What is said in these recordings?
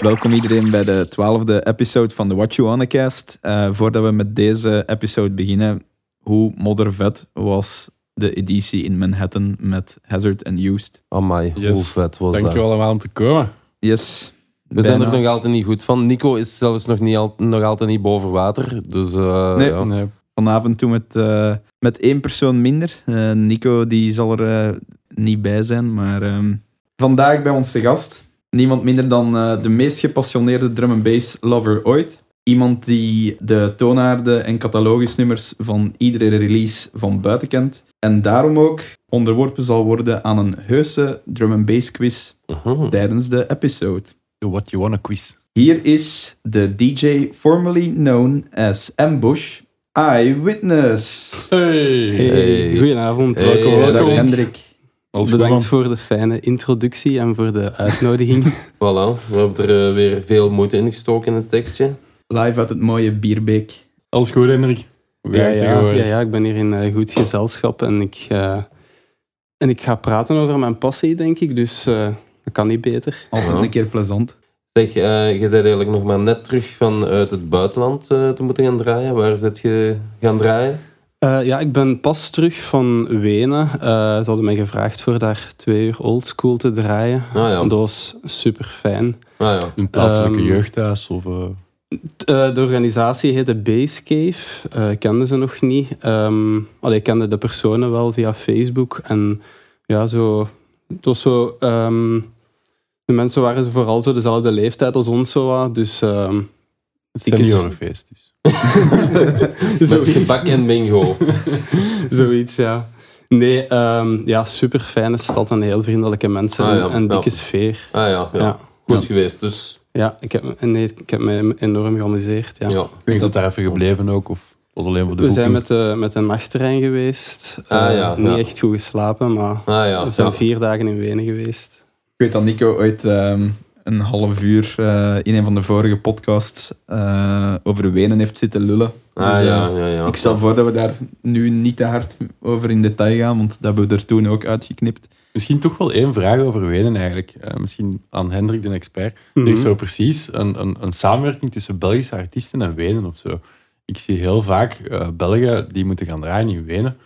Welkom iedereen bij de twaalfde episode van de What You Wanna Cast. Uh, voordat we met deze episode beginnen, hoe moddervet was de editie in Manhattan met Hazard en Used? Amai, Yes. hoe vet was Dank je dat? wel allemaal om te komen. Yes. We zijn er nog altijd niet goed van. Nico is zelfs nog, niet al, nog altijd niet boven water. Dus eh, Nee. ja. Nee. Vanavond doen we het eh, met één persoon minder. Eh, Nico die zal er eh, niet bij zijn, maar ehm, vandaag bij ons te gast. Niemand minder dan eh, de meest gepassioneerde drum and bass lover ooit. Iemand die de toonaarden en catalogusnummers van iedere release van buiten kent. En daarom ook onderworpen zal worden aan een heuse drum and bass quiz Mhm. tijdens de episode. De What You Wanna quiz. Hier is de DJ formerly known as Ambush, Eyewitness. Hey. Hey, goedenavond. Hey, welkom. dag. Hendrik. Alles Bedankt voor de fijne introductie en voor de uitnodiging. Voilà, we hebben er eh, weer veel moeite in gestoken in het tekstje. Live uit het mooie Bierbeek. Alles goed, Hendrik? Ja, ja, ik ben hier in eh, goed gezelschap en ik, eh, en ik ga praten over mijn passie, denk ik. Dus eh, dat kan niet beter. Altijd een keer plezant. Zeg, eh, je bent eigenlijk nog maar net terug vanuit het buitenland te moeten gaan draaien. Waar zit je gaan draaien? Eh, ja, ik ben pas terug van Wenen. Eh, ze hadden mij gevraagd voor daar twee uur oldschool te draaien. Ah ja, dat was super fijn. ah, ja. Een plaatselijke Ehm, jeugdhuis of... eh, Eh, de organisatie heette Base Cave. Eh, ik kende ze nog niet. Ehm allee, ik kende de personen wel via Facebook. En ja, zo... Het was zo... ehm, de mensen waren zo vooral zo dezelfde leeftijd als ons. Zo, wat. dus... ehm, het ik is- seniorenfeest dus. Met gebak en bingo. zoiets, ja. Nee, ehm, ja, super fijne stad en heel vriendelijke mensen. Ah, ja, en, en ja. dikke sfeer. Ah ja, ja. Ja. goed Ja. geweest. Dus Ja, ik heb, me- nee, ik heb me enorm geamuseerd. Ja. ja. Ik dat daar even gebleven ook, of was alleen voor de We zijn met de, met de nachttrein geweest. Ah, Eh, ja, niet ja. echt goed geslapen, maar Ah ja. we zijn ja. vier dagen in Wenen geweest. Ik weet dat Nico ooit ehm, een half uur eh, in een van de vorige podcasts eh, over Wenen heeft zitten lullen. Ah Dus, eh, ja, ja, ja. Ik stel voor dat we daar nu niet te hard over in detail gaan, want dat hebben we er toen ook uitgeknipt. Misschien toch wel één vraag over Wenen eigenlijk. Eh, misschien aan Hendrik, de expert. Er is Mhm. zo precies een, een, een samenwerking tussen Belgische artiesten en Wenen of zo. Ik zie heel vaak eh, Belgen die moeten gaan draaien in Wenen.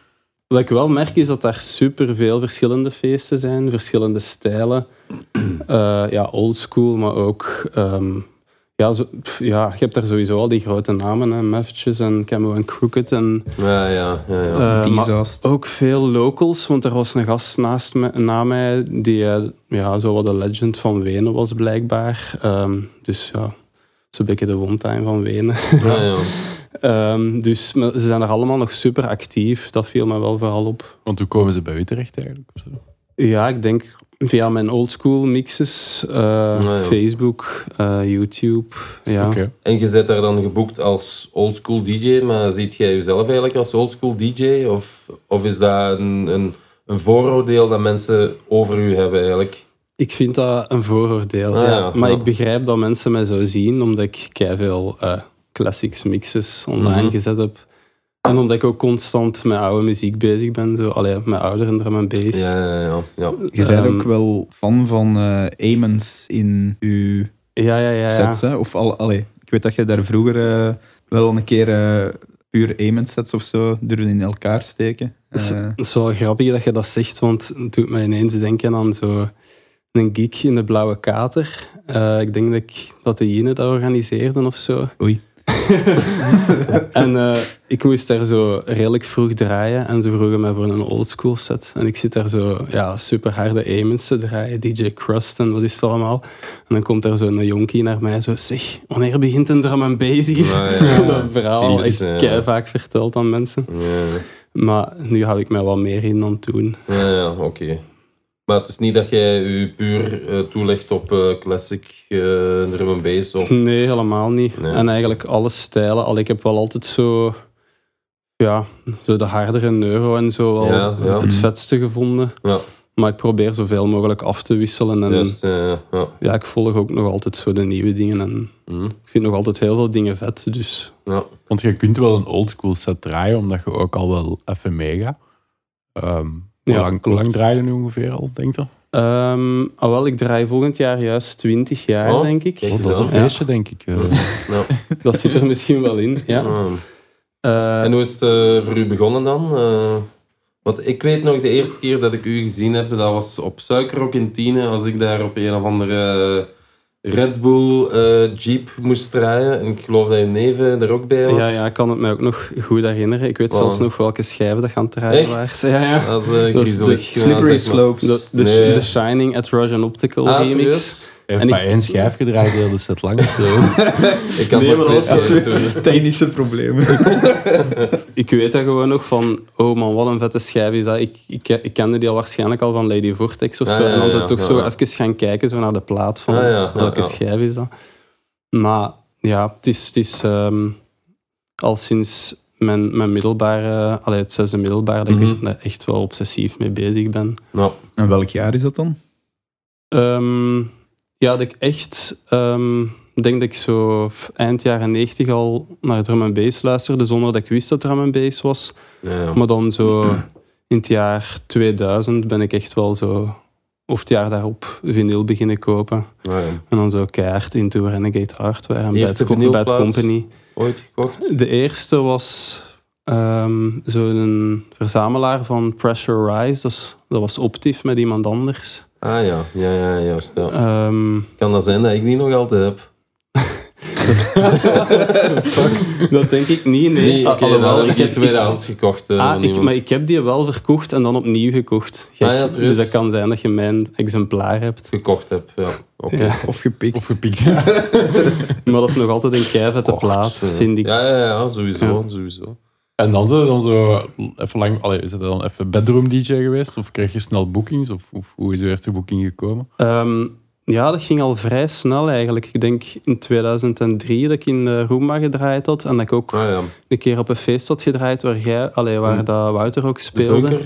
Wat ik wel merk is dat daar super veel verschillende feesten zijn, verschillende stijlen. Eh, ja, oldschool, maar ook. ehm, ja, zo, pff, ja, je hebt daar sowieso al die grote namen, hè, en Camo en Crooked. En, Ja, ja, ja. ja. eh, maar ook veel locals, want er was een gast naast me, na mij die eh, ja, zo wat de legend van Wenen was, blijkbaar. Ehm, dus ja, zo'n beetje de wondtuin van Wenen. Ja, ja. Ehm, dus maar ze zijn er allemaal nog super actief. Dat viel me wel vooral op. Want hoe komen ze bij u terecht eigenlijk? Of zo? Ja, ik denk via mijn oldschool mixes, eh, ja. Facebook, eh, YouTube. Ja. En je bent daar dan geboekt als oldschool DJ, maar ziet jij jezelf eigenlijk als oldschool DJ? Of, of is dat een, een, een vooroordeel dat mensen over u hebben eigenlijk? Ik vind dat een vooroordeel. Ah, ja. ja, Maar ja. ik begrijp dat mensen mij zo zien, omdat ik veel eh classics mixes online Mhm. gezet heb. En omdat ik ook constant met oude muziek bezig ben. Zo, allee, met ouderen drum en bass. Ja, ja, ja. ja. Je bent Ehm, ook wel fan van eh Amons in uw ja, ja, ja. ja. sets, hè? Of al, allee, ik weet dat je daar vroeger eh, wel een keer eh puur Amon sets of zo durfde in elkaar steken. Dat is, wel grappig dat je dat zegt, want het doet mij ineens denken aan zo een geek in de Blauwe Kater. Eh, ik denk dat, ik, dat de Jine dat organiseerde of zo. Oei. en eh, ik moest daar zo redelijk vroeg draaien en ze vroegen mij voor een oldschool set. En ik zit daar zo ja, super harde Amons te draaien, DJ Crust en wat is het allemaal. En dan komt er zo'n jonkie naar mij zo, zeg, wanneer begint een drum en bass hier? Ja, ja, dat verhaal is ja. vaak verteld aan mensen. Ja, Maar nu hou ik mij wat meer in dan toen. ja, ja oké. Maar het is niet dat jij je puur eh, toelegt op eh, classic eh drum and bass of... Nee, helemaal niet. Nee. En eigenlijk alle stijlen. Al, ik heb wel altijd zo... Ja, zo de hardere neuro en zo wel Ja, ja. het vetste gevonden. Ja. Maar ik probeer zoveel mogelijk af te wisselen. En ja, ja. ja, ik volg ook nog altijd zo de nieuwe dingen. En Mhm. ik vind nog altijd heel veel dingen vet. Dus ja. Want je kunt wel een oldschool set draaien, omdat je ook al wel even meegaat. Ehm hoe, Ja, lang, hoe klopt. lang draai je nu ongeveer al, denk je? Ehm, ah, wel, ik draai volgend jaar juist 20 jaar, Oh, denk ik. Oh, dat is een Ja. feestje, denk ik. eh. Ja. Dat zit er misschien wel in. Ja. Ah. Eh, En hoe is het eh, voor u begonnen dan? Eh, want ik weet nog, de eerste keer dat ik u gezien heb, dat was op Suikerrok in Tiene, als ik daar op een of andere Red Bull eh, Jeep moest draaien. En ik geloof dat je neven er ook bij was. ja, ja, ik kan het mij ook nog goed herinneren. Ik weet Wow. zelfs nog welke schijven dat gaan draaien Echt? waren. Ja, ja. Dat is eh, Dat is de ja, Slippery. Slopes. De, de, Nee. The Shining at Russian Optical Ah, remix. serieus? Hij heeft En maar ik- één schijf gedraaid, heel de set lang. of Zo. Ik had Nee, maar twee was- toen. Technische problemen. Ik weet dat gewoon nog van, oh man, wat een vette schijf is dat. Ik, ik, ik kende die al waarschijnlijk al van Lady Vortex of Ja, zo. ja, en dan zo ja, toch ja, zo even gaan kijken zo naar de plaat van Ja, ja, ja, welke ja. schijf is dat. Maar ja, het is, het is ehm, al sinds mijn, mijn middelbare, allee, het zesde middelbaar, dat Mhm. ik er echt wel obsessief mee bezig ben. Nou, En welk jaar is dat dan? Ehm, ja, dat ik echt... ehm, denk dat ik zo eind jaren 90 al naar drum and bass luisterde, zonder dat ik wist dat drum and bass was. ja, ja. Maar dan zo in het jaar 2000 ben ik echt wel zo... Of het jaar daarop vinyl beginnen kopen. Ja, ja. En dan zo keihard into Renegade Hardware en Bad, Co- Bad? Company. Ooit gekocht? De eerste was ehm zo'n verzamelaar van Pressure Rise. Dat, was Optif met iemand anders. Ah ja, ja, ja juist. Ja. Ehm, Kan dat zijn dat ik die nog altijd heb? dat denk ik niet, nee. Nee, Ah, alhoewel, dan heb ik die tweedehands gekocht. eh, Ah, ik, maar ik heb die wel verkocht en dan opnieuw gekocht. Gek. Ah, ja, dus dat kan zijn dat je mijn exemplaar hebt. gekocht heb. Ja. Of gepikt. Of gepikt. Maar dat is nog altijd een keivette plaat, eh, vind ik. Ja, ja, ja, sowieso. Ja. sowieso. En dan zo, dan zo even lang, allee, is het dan even bedroom DJ geweest? Of kreeg je snel boekings? Of, of hoe is de eerste boeking gekomen? Ehm, ja, dat ging al vrij snel eigenlijk. Ik denk in 2003 dat ik in uh, Roomba gedraaid had. En dat ik ook Ah ja. een keer op een feest had gedraaid waar, jij, allee, waar Hm. dat Wouter ook De speelde.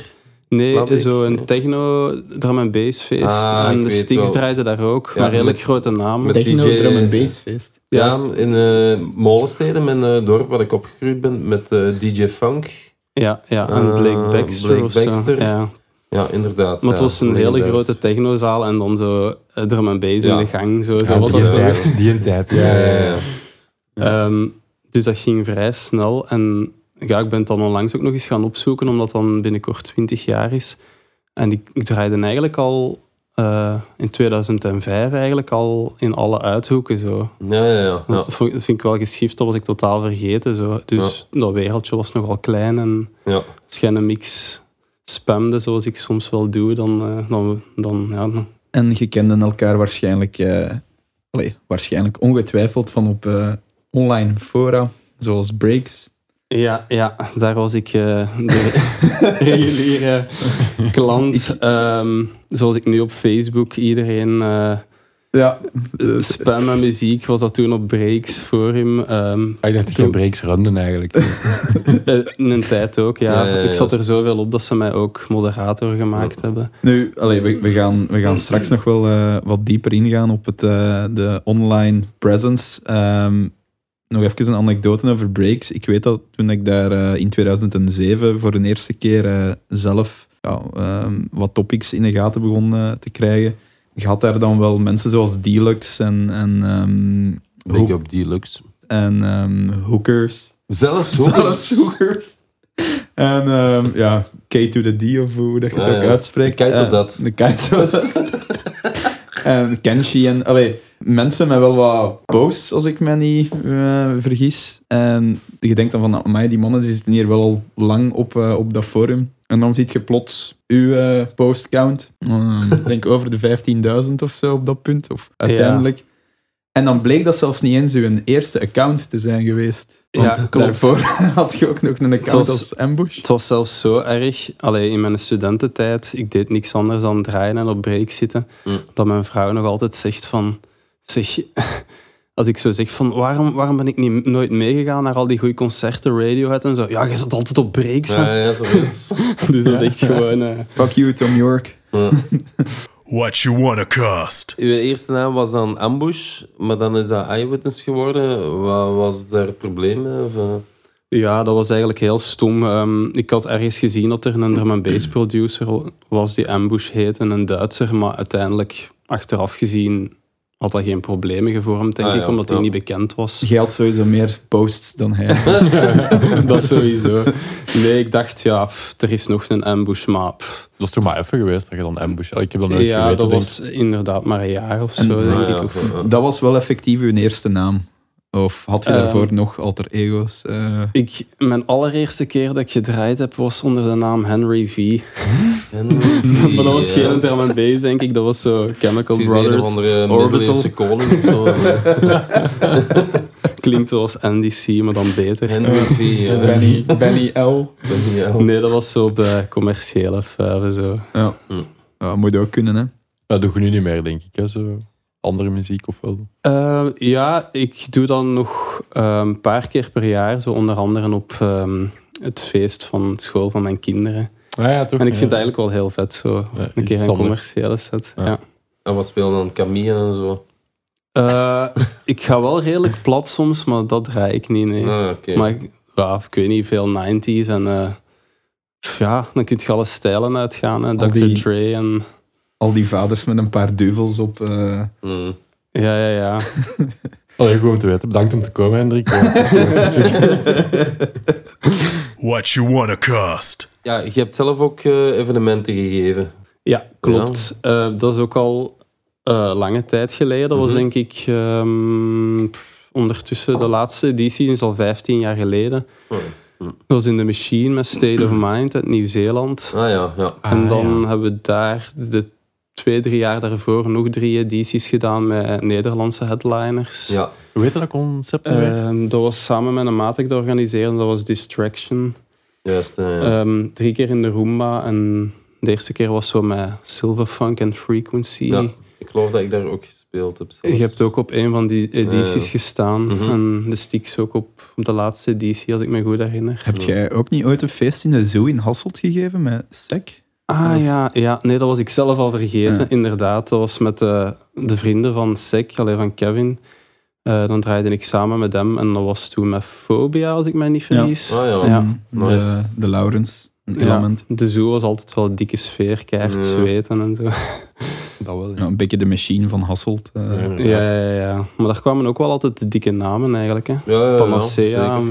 Nee, zo'n techno drum and bass feest. Ah, en de Sticks draaiden daar ook. Ja, maar redelijk met- grote namen. met- Techno, DJ drum en bass feest. Ja, in eh Molensteden, mijn eh, dorp waar ik opgegroeid ben, met eh, DJ Funk. Ja, ja, en Eh, Blake Baxter Blake of zo. Baxter. Ja. Ja, inderdaad. Maar het was een hele grote technozaal en dan zo eh, drum and bass Ja. in de gang. Zo, zo Ja, was die, dat tijd, die een tijd. Ja, ja, ja. Ehm, dus dat ging vrij snel. En ja, ik ben het dan onlangs ook nog eens gaan opzoeken, omdat dan binnenkort 20 jaar is. En ik, ik draaide eigenlijk al eh, in 2005 eigenlijk al in alle uithoeken. Zo. Ja, ja, ja. ja. Dat vond- dat vind ik wel geschift, dat was ik totaal vergeten. Zo. Dus dat wereldje was nogal klein. En ja. mix spamde, zoals ik soms wel doe, dan... eh, dan, dan, ja, En je kenden elkaar waarschijnlijk, allee, waarschijnlijk ongetwijfeld van op eh, online fora, zoals Breaks. Ja, ja, daar was ik de reguliere klant. Ehm, zoals ik nu op Facebook iedereen uh, ja, spam en muziek was dat toen op Breaks Forum. Um, ik dacht Breaks runden eigenlijk. in een tijd ook, ja. Ja, ja, ja, ik zat er zoveel op dat ze mij ook moderator gemaakt hebben. Nu, allee, we, we, gaan, we gaan straks nog wel uh, wat dieper ingaan op het, uh, de online presence. Um, nog even een anekdote over breaks. Ik weet dat toen ik daar uh, in 2007 voor de eerste keer uh, zelf ja, um, wat topics in de gaten begon uh, te krijgen, je had daar dan wel mensen zoals Deluxe en... en um, Big up Deluxe. En um, hookers. Zelfs hookers? Zelfs hookers. En um, ja, K to the D of hoe dat je het ook ja. uitspreekt. De Kaito dat. De Kaito dat. en Kenshi en... Allee, mensen met wel wat posts, als ik me niet uh, vergis. En je denkt dan van, amai, die mannen die zitten hier wel al lang op, uh, op dat forum. En dan ziet je plots uw uh, postcount. Ik denk over de 15.000 of zo op dat punt. Of uiteindelijk. Ja. En dan bleek dat zelfs niet eens uw eerste account te zijn geweest. Want ja, klopt. daarvoor had je ook nog een account was, als Ambush. Het was zelfs zo erg, allee, in mijn studententijd, ik deed niks anders dan draaien en op break zitten, Mm. dat mijn vrouw nog altijd zegt van, zeg, als ik zo zeg van, waarom, waarom ben ik niet, nooit meegegaan naar al die goede concerten, Radiohead en zo? Ja, je zat altijd op breaks. Ja, ja, zo is. dus dat is echt gewoon... eh, Fuck you, Tom York. Ja. What you wanna cost? Uw eerste naam was dan Ambush, maar dan is dat Eyewitness geworden. Wat was daar het probleem mee? Of, eh? Ja, dat was eigenlijk heel stom. Ehm, ik had ergens gezien dat er een drum and bass producer was die Ambush heette, een Duitser, maar uiteindelijk, achteraf gezien, had dat geen problemen gevormd, denk Ah, ik, ja, omdat hij niet bekend was. Jij had sowieso meer posts dan hij. dat sowieso. Nee, ik dacht, ja, pff, er is nog een Ambush, maar pff, Dat is toen maar even geweest dat je dan ambush. Ik heb dat nooit ja, geweten, dat denk was inderdaad maar een jaar of En- zo, denk Ah, ja, ik. Of, ja, ja. Dat was wel effectief uw eerste naam. Of had je Eh, daarvoor nog alter ego's? eh? Ik, mijn allereerste keer dat ik gedraaid heb, was onder de naam Henry V. Maar dat was geen drum and bass, denk ik. Dat was zo Chemical Brothers. andere Orbital. of zo. Klinkt zoals Andy C, maar dan beter. Henry V. ja. Benny, Benny L. Benny L. Nee, dat was zo op de commerciële vuiven zo. Ja. Hm. ja, moet ook kunnen, hè. Dat doe je nu niet meer, denk ik. Hè? Zo andere muziek of wel? Eh, ja, ik doe dan nog eh, een paar keer per jaar, zo onder andere op ehm, het feest van school van mijn kinderen. Ah, ja, toch? En ik vind het eigenlijk wel heel vet, zo Ja, een keer een anders. commerciële set. Ja. Ja. En wat speelde dan Camille en zo? Eh, ik ga wel redelijk plat soms, maar dat draai ik niet, nee. Ah, oké. Maar ik, ja, ik weet niet, veel 90s en eh, ja, dan kun je alle stijlen uitgaan. Hè. Al Dr. die- Dre en Al die vaders met een paar duivels op. eh, Mm. ja, ja, ja. Allee, goed om te weten. Bedankt om te komen, Hendrik. What you wanna cost? Ja, je hebt zelf ook eh, evenementen gegeven. Ja, klopt. Eh, dat is ook al eh, lange tijd geleden. Dat was Mhm. denk ik ehm, ondertussen de laatste editie, is al 15 jaar geleden. Oh, Dat was in de Machine met State of Mind uit Nieuw-Zeeland. Ah ja, ja. en Ah, dan ja. hebben we daar de twee, drie jaar daarvoor nog drie edities gedaan met Nederlandse headliners. ja. Hoe heet dat concept? Ehm, dat was samen met een maat ik dat organiseerde. Dat was Distraction. Juist. eh, ja. Ehm, drie keer in de Roomba. En de eerste keer was zo met Silverfunk en Frequency. Ja, ik geloof dat ik daar ook gespeeld heb. zelfs. Je hebt ook op een van die edities gestaan. Mhm. En de Sticks ook op, op de laatste editie, als ik me goed herinner. Heb jij ook niet ooit een feest in de zoo in Hasselt gegeven met Sec? Ah ja, ja, nee, dat was ik zelf al vergeten. Ja. Inderdaad, dat was met de, de vrienden van Sek, alleen van Kevin. Eh, dan draaide ik samen met hem en dat was toen met Phobia, als ik mij niet vergis. Ah ja. Ja. Mm, De, Nice. de Laurens. Een Ja, element. de zoo was altijd wel een dikke sfeer, keihard Ja. zweten en zo. Dat wel, ja. Ja, een beetje de machine van Hasselt. eh. Ja. Ja, ja, ja. Maar daar kwamen ook wel altijd de dikke namen eigenlijk. Hè. Ja, ja, ja, Panacea.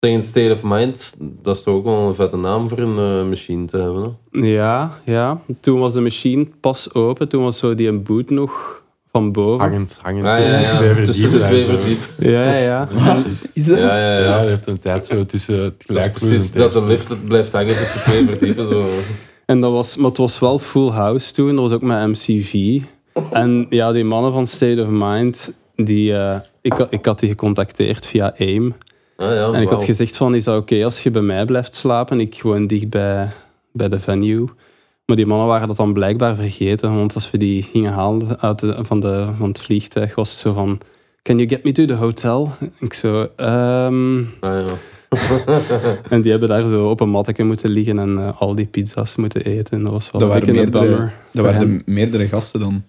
Tegen State of Mind, dat is toch ook wel een vette naam voor een eh, machine te hebben. Hè? ja, ja. Toen was de machine pas open. Toen was zo die een boot nog van boven. Hangend, hangend. Ah, tussen ja, de ja. twee Tussen de twee verdiep. Ja, ja. Ja, juist. Is dat? Ja, ja, ja. Ja, hij heeft een tijd zo tussen het dat is gelijkvloers en precies dat de lift het blijft hangen tussen twee verdiepen. Zo. En dat was, maar het was wel full house toen. Dat was ook met MCV. En ja, die mannen van State of Mind, die, eh, ik, ik had die gecontacteerd via AIM. Ah, ja, En ik had gezegd van, is dat oké als je bij mij blijft slapen? Ik woon dicht bij, bij de venue. Maar die mannen waren dat dan blijkbaar vergeten. Want als we die gingen halen uit de, van, de, van het vliegtuig, was het zo van... Can you get me to the hotel? Ik zo... ehm, Ah, ja. en die hebben daar zo op een matteke moeten liggen en eh, al die pizza's moeten eten. En dat was wel Dat een meerdere- bummer. Dat waren meerdere gasten dan.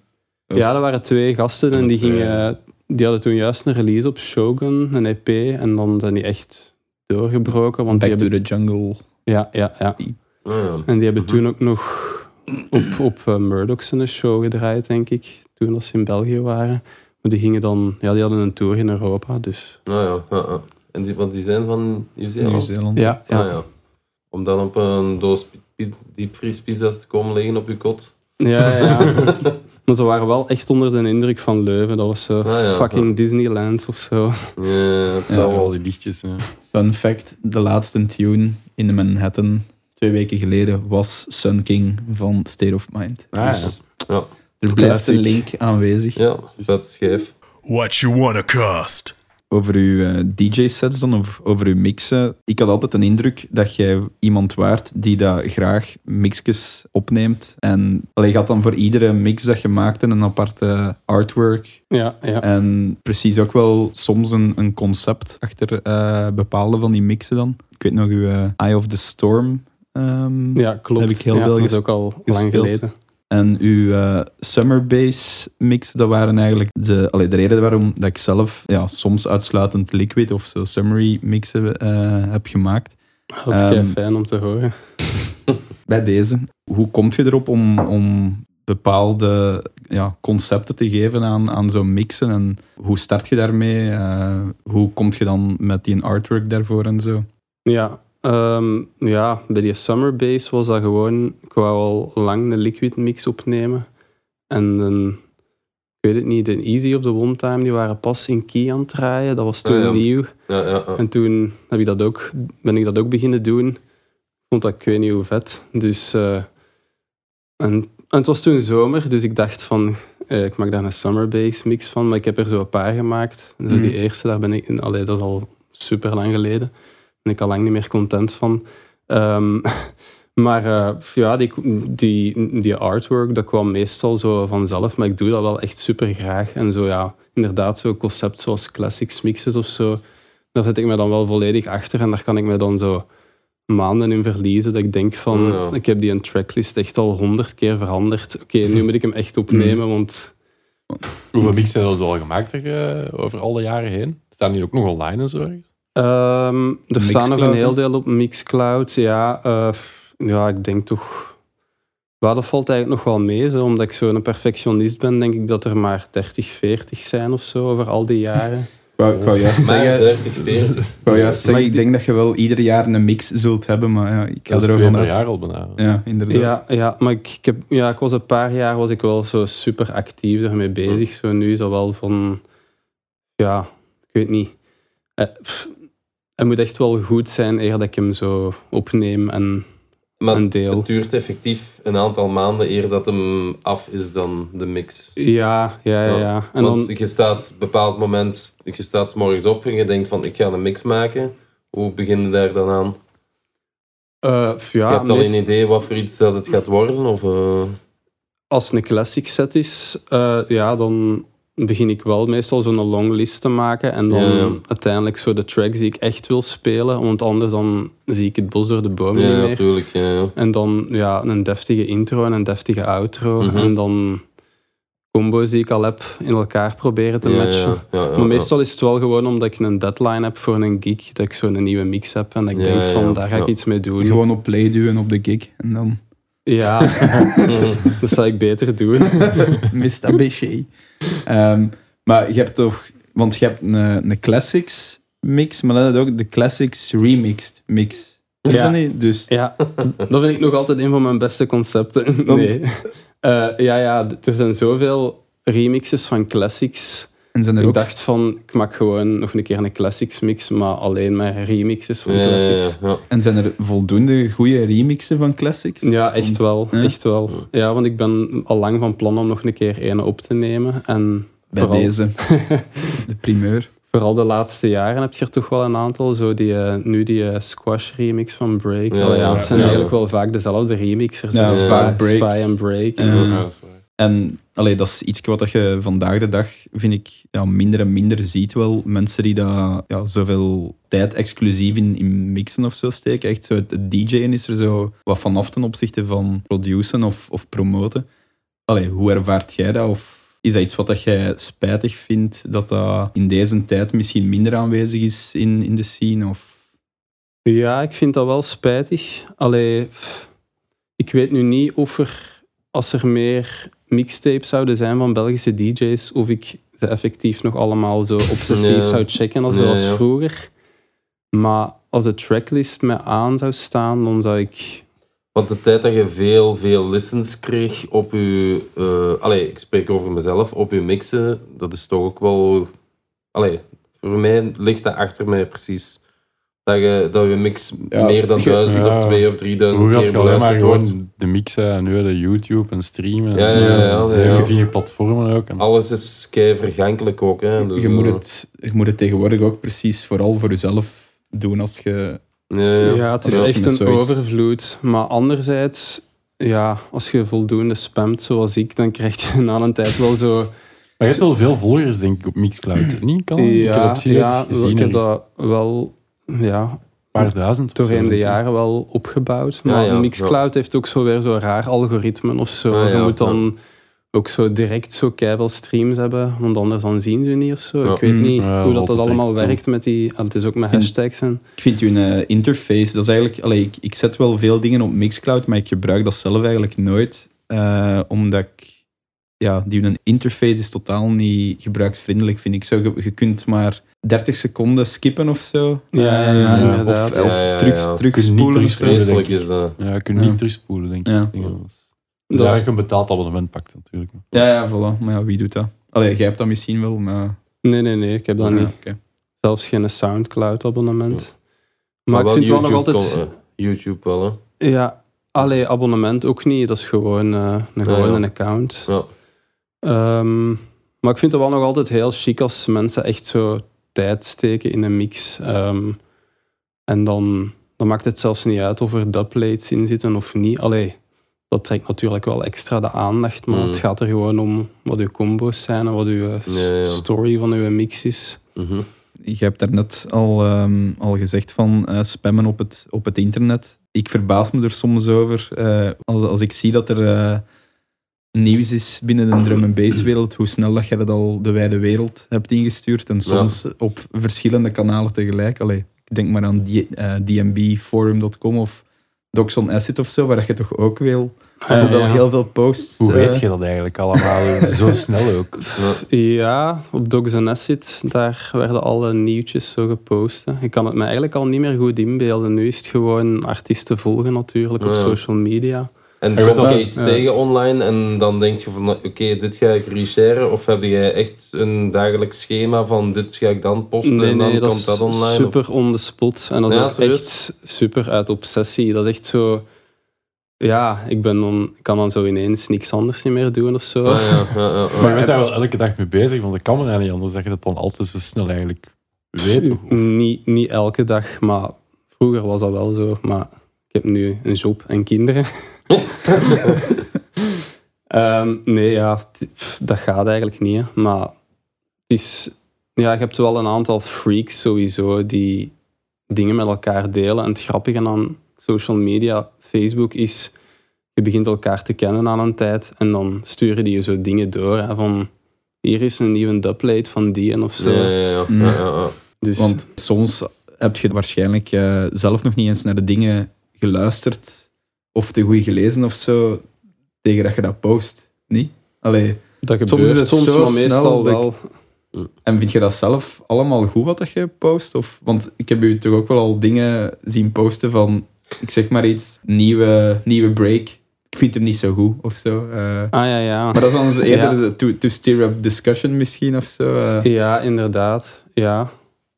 Of- Ja, er waren twee gasten en die, twee. gingen, die hadden toen juist een release op Shogun, een EP. En dan zijn die echt doorgebroken. Want die Back to hebben, the jungle. ja, ja, ja. Ja. En die hebben toen ook nog op, op uh, Murdoch's een show gedraaid, denk ik. Toen als ze in België waren. Maar die gingen dan... Ja, die hadden een tour in Europa, dus... Ah, ja, ja, ja. En die, want die zijn van Nieuw-Zeeland? Nieuw-Zeeland. Ja, ja. Ah, ja. Om dan op een doos pi- pi- diepvriespizza's te komen liggen op je kot. Ja, ja. maar ze waren wel echt onder de indruk van Leuven. Dat was zo Ah, ja, fucking ja. Disneyland of zo. Ja, het Al wel. die lichtjes. Ja. Fun fact, de laatste tune in de Manhattan twee weken geleden was Sun King van State of Mind. Ah, ja. Dus Ja, er blijft een link aanwezig. ja vet schijf. What you wanna cost? Over uw eh, DJ-sets dan, of over uw mixen. Ik had altijd een indruk dat jij iemand waart die dat graag mixjes opneemt. En je had dan voor iedere mix dat je maakte een aparte artwork. Ja, ja. En precies ook wel soms een, een concept achter eh, bepaalde van die mixen dan. Ik weet nog, uw eh, Eye of the Storm ehm, Ja, klopt. Heb ik heel ja, veel Dat is ook al lang geleden. En uw eh, Summer Bass mix, dat waren eigenlijk de, allee, de reden waarom dat ik zelf ja, soms uitsluitend liquid of zo summery mixen eh, heb gemaakt. Dat is kei fijn om te horen. Bij deze. Hoe kom je erop om, om bepaalde ja, concepten te geven aan, aan zo'n mixen? En hoe start je daarmee? Eh, hoe kom je dan met die artwork daarvoor en zo? Ja, ehm, ja, bij die Summer Base was dat gewoon... Ik wou al lang een liquid mix opnemen. En een, ik weet het niet, de Easy of de One Time, die waren pas in key aan het draaien. Dat was toen Ah, ja. nieuw. Ja. En toen heb ik dat ook, ben ik dat ook beginnen doen. Ik vond dat ik weet niet hoe vet. Dus, eh, en, en het was toen zomer, dus ik dacht van, eh, ik maak daar een summer base mix van. Maar ik heb er zo een paar gemaakt. Mhm. Die eerste, daar ben ik, allee, dat is al super lang geleden. Ben ik al lang niet meer content van. Ehm, maar eh, ja, die, die, die artwork, dat kwam meestal zo vanzelf. Maar ik doe dat wel echt super graag. En zo ja, inderdaad, zo'n concept zoals classics mixes of zo daar zet ik me dan wel volledig achter en daar kan ik me dan zo maanden in verliezen. Dat ik denk van, Ja. ik heb die een tracklist echt al honderd keer veranderd. Oké, nu moet ik hem echt opnemen, want Hoeveel mixen hebben we al gemaakt eh, over al de jaren heen? Staan die ook nog online en zo? Ehm, er staan nog een heel deel op Mixcloud. Ja, eh, ja ik denk toch... Ja, dat valt eigenlijk nog wel mee. Zo. Omdat ik zo'n perfectionist ben, denk ik dat er maar 30, 40 zijn of zo over al die jaren. Ik wou, ik wou juist Maar zeggen, 30, 40. ik, wou juist zeggen, Maar ik denk dat je wel ieder jaar een mix zult hebben, maar ja, ik is er ook vanuit. jaar al bijna. Ja, inderdaad. Ja, ja maar ik, ik, heb, ja, ik was een paar jaar was ik wel zo super actief ermee bezig. Zo nu is dat wel van... Ja, ik weet niet. Eh, pff, Het moet echt wel goed zijn eer dat ik hem zo opneem en Maar deel. het duurt effectief een aantal maanden eer dat hem af is dan de mix. Ja, ja, ja. ja. En Want dan, je staat op een bepaald moment, je staat 's morgens op en je denkt van ik ga een mix maken. Hoe begin je daar dan aan? eh, ja, je hebt al meest- een idee wat voor iets dat het gaat worden? Of, eh, als het een classic set is, eh, ja, dan begin ik wel meestal zo'n longlist te maken. En dan Ja, uiteindelijk zo de tracks die ik echt wil spelen. Want anders dan zie ik het bos door de bomen ja, niet meer. natuurlijk. Ja. En dan ja, een deftige intro en een deftige outro. Mhm. En dan combo's die ik al heb in elkaar proberen te matchen. ja, ja, ja, maar meestal is het wel gewoon omdat ik een deadline heb voor een gig, dat ik zo'n nieuwe mix heb. En dat ik denk van, daar ga ik ja. iets mee doen. Gewoon op play duwen op de gig en dan Ja, dat zou ik beter doen. mist dat Ehm, maar je hebt toch, want je hebt een, een classics mix, maar dan heb je ook de classics remixed mix. Is Ja. dat niet? Dus Ja, dat vind ik nog altijd een van mijn beste concepten. Want- Nee. Eh, ja, ja, er zijn zoveel remixes van classics. En zijn er Ik ook dacht van, ik maak gewoon nog een keer een classics mix, maar alleen maar remixes van Ja, classics. ja, ja. En zijn er voldoende goede remixen van classics? Ja, echt wel. Ja? Echt wel. Ja, want ik ben al lang van plan om nog een keer een op te nemen. En Bij vooral, deze. De primeur. vooral de laatste jaren heb je er toch wel een aantal. Zo die, eh, nu die eh, Squash remix van Break. Ja, ja, ja, het zijn ja. eigenlijk wel vaak dezelfde remixers. Ja, Dus ja. Spy, Break. Spy Break. Ja. En dat is iets wat je vandaag de dag, vind ik, ja, minder en minder ziet wel. Mensen die daar ja, zoveel tijd exclusief in, in mixen of zo steken. Echt zo, het DJ'en is er zo wat vanaf ten opzichte van produceren of, of promoten. Allee, hoe ervaart jij dat? Of is dat iets wat dat jij spijtig vindt, dat dat in deze tijd misschien minder aanwezig is in, in de scene? Of... Ja, ik vind dat wel spijtig. Allee, ik weet nu niet of er, als er meer mixtapes zouden zijn van Belgische DJ's, of ik ze effectief nog allemaal zo obsessief Ja. zou checken als Ja, zoals ja. vroeger. Maar als de tracklist mij aan zou staan, dan zou ik... Want de tijd dat je veel, veel listens kreeg op je... eh allee, ik spreek over mezelf. Op je mixen, dat is toch ook wel... Allee, voor mij ligt dat achter mij precies. Dat je, dat je mix Ja, meer dan duizend ja. of twee of drieduizend keer beluisterd wordt. gewoon de mixen en nu de YouTube en streamen. Ja, ja, ja, ja, ja. 27 platformen ook. En Alles is kei vergankelijk ook. Hè. Dus, je, moet eh, het, je moet het tegenwoordig ook precies vooral voor jezelf doen als je... Ja, ja. Ja, het is echt een zoiets- overvloed. Maar anderzijds, ja, als je voldoende spamt zoals ik, dan krijg je na een tijd wel zo... Maar je hebt wel veel volgers, denk ik, op Mixcloud. Niet? Kan, ik heb Ja, ja ik heb dat wel... Ja, paar duizend. doorheen zo, de jaren wel opgebouwd. Maar ja, Mixcloud heeft ook zo weer zo'n raar algoritme of zo. Ah, ja, je moet dan ook zo direct zo keiveel streams hebben, want anders dan zien ze niet of zo. Ja. Ik weet Mm. niet Ja, hoe dat, dat allemaal werkt met die... ah, het is ook met Vind- hashtags en... Ik vind hun eh, interface, dat is eigenlijk... Allee, ik, ik zet wel veel dingen op Mixcloud, maar ik gebruik dat zelf eigenlijk nooit. eh, omdat ik... Ja, die hun interface is totaal niet gebruiksvriendelijk, vind ik. Zo, je, je kunt maar 30 seconden skippen of zo. Ja, ja, Eh, ja, of inderdaad. of Ja, ja, terug, ja. terugspoelen of terugspoelen. Vreselijk denk ik. is dat. Ja, je kunt niet terugspoelen, denk ik. Ja. Ja. Dat is, eigenlijk een betaald abonnement pakt natuurlijk. Ja, ja, voilà. Maar ja, wie doet dat? Allee, jij hebt dat misschien wel, maar... Nee, nee, nee, ik heb dat Ja, niet. oké. Zelfs geen Soundcloud-abonnement. Maar, ik vind wel nog YouTube altijd... kon- eh, YouTube wel, hè. Ja, allee, abonnement ook niet. Dat is gewoon eh, een, Ja, gewoon ja. een account. Ja. Ehm, maar ik vind het wel nog altijd heel chic als mensen echt zo tijd steken in een mix. Ehm, en dan, dan maakt het zelfs niet uit of er dubplates in zitten of niet. Allee, dat trekt natuurlijk wel extra de aandacht, maar Mm. het gaat er gewoon om wat uw combo's zijn en wat uw s- Ja, ja. story van uw mix is. Mhm. Je hebt daarnet al, ehm, al gezegd van eh, spammen op het, op het internet. Ik verbaas me er soms over. eh, als, als ik zie dat er eh, nieuws is binnen de drum and bass wereld, hoe snel dat je dat al de wijde wereld hebt ingestuurd. En soms op verschillende kanalen tegelijk. Allee, ik denk maar aan D- eh, dmbforum.com of Doxon Acid of zo, waar je toch ook wil, Ah, wel ja. heel veel posts. Hoe eh, weet je dat eigenlijk allemaal? Zo snel ook. Ja. Op Dogs and Acid, daar werden alle nieuwtjes zo gepost. hè. Ik kan het me eigenlijk al niet meer goed inbeelden. Nu is het gewoon artiesten volgen natuurlijk op social media. En dat- je iets ja. tegen online en dan denk je van oké, dit ga ik resharen of heb jij echt een dagelijks schema van dit ga ik dan posten Nee, en dan nee, dat komt is dat online? of- super on the spot. En dat is Ja, echt super uit obsessie. Dat is echt zo... Ja, ik, ben dan, kan dan zo ineens niks anders niet meer doen of zo. Ah, ja, ja, ja, ja. Maar je bent daar wel elke dag mee bezig, want dat kan me niet anders dat je dat dan altijd zo snel eigenlijk weet. Of- Niet, niet elke dag, maar vroeger was dat wel zo. Maar ik heb nu een job en kinderen. Ehm, nee, ja, dat gaat eigenlijk niet. Hè. Maar het is, ja, je hebt wel een aantal freaks sowieso die dingen met elkaar delen. En het grappige aan social media, Facebook, is je begint elkaar te kennen aan een tijd en dan sturen die je zo dingen door. Hè, van hier is een nieuwe dubplate van die en of zo. Ja, ja, ja. Mm. ja, ja, ja. Dus, Want soms heb je waarschijnlijk eh, zelf nog niet eens naar de dingen geluisterd of te goed gelezen of zo, tegen dat je dat post. Niet? Allee. Dat Soms is het soms, zo snel ik- wel. En vind je dat zelf allemaal goed wat dat je post? Of, want ik heb u toch ook wel al dingen zien posten van, ik zeg maar iets, nieuwe, nieuwe break. Ik vind hem niet zo goed of zo. eh. Ah ja, ja. maar dat is dan eerder Ja. de to, to stir up discussion misschien of zo. eh. Ja, inderdaad. Ja.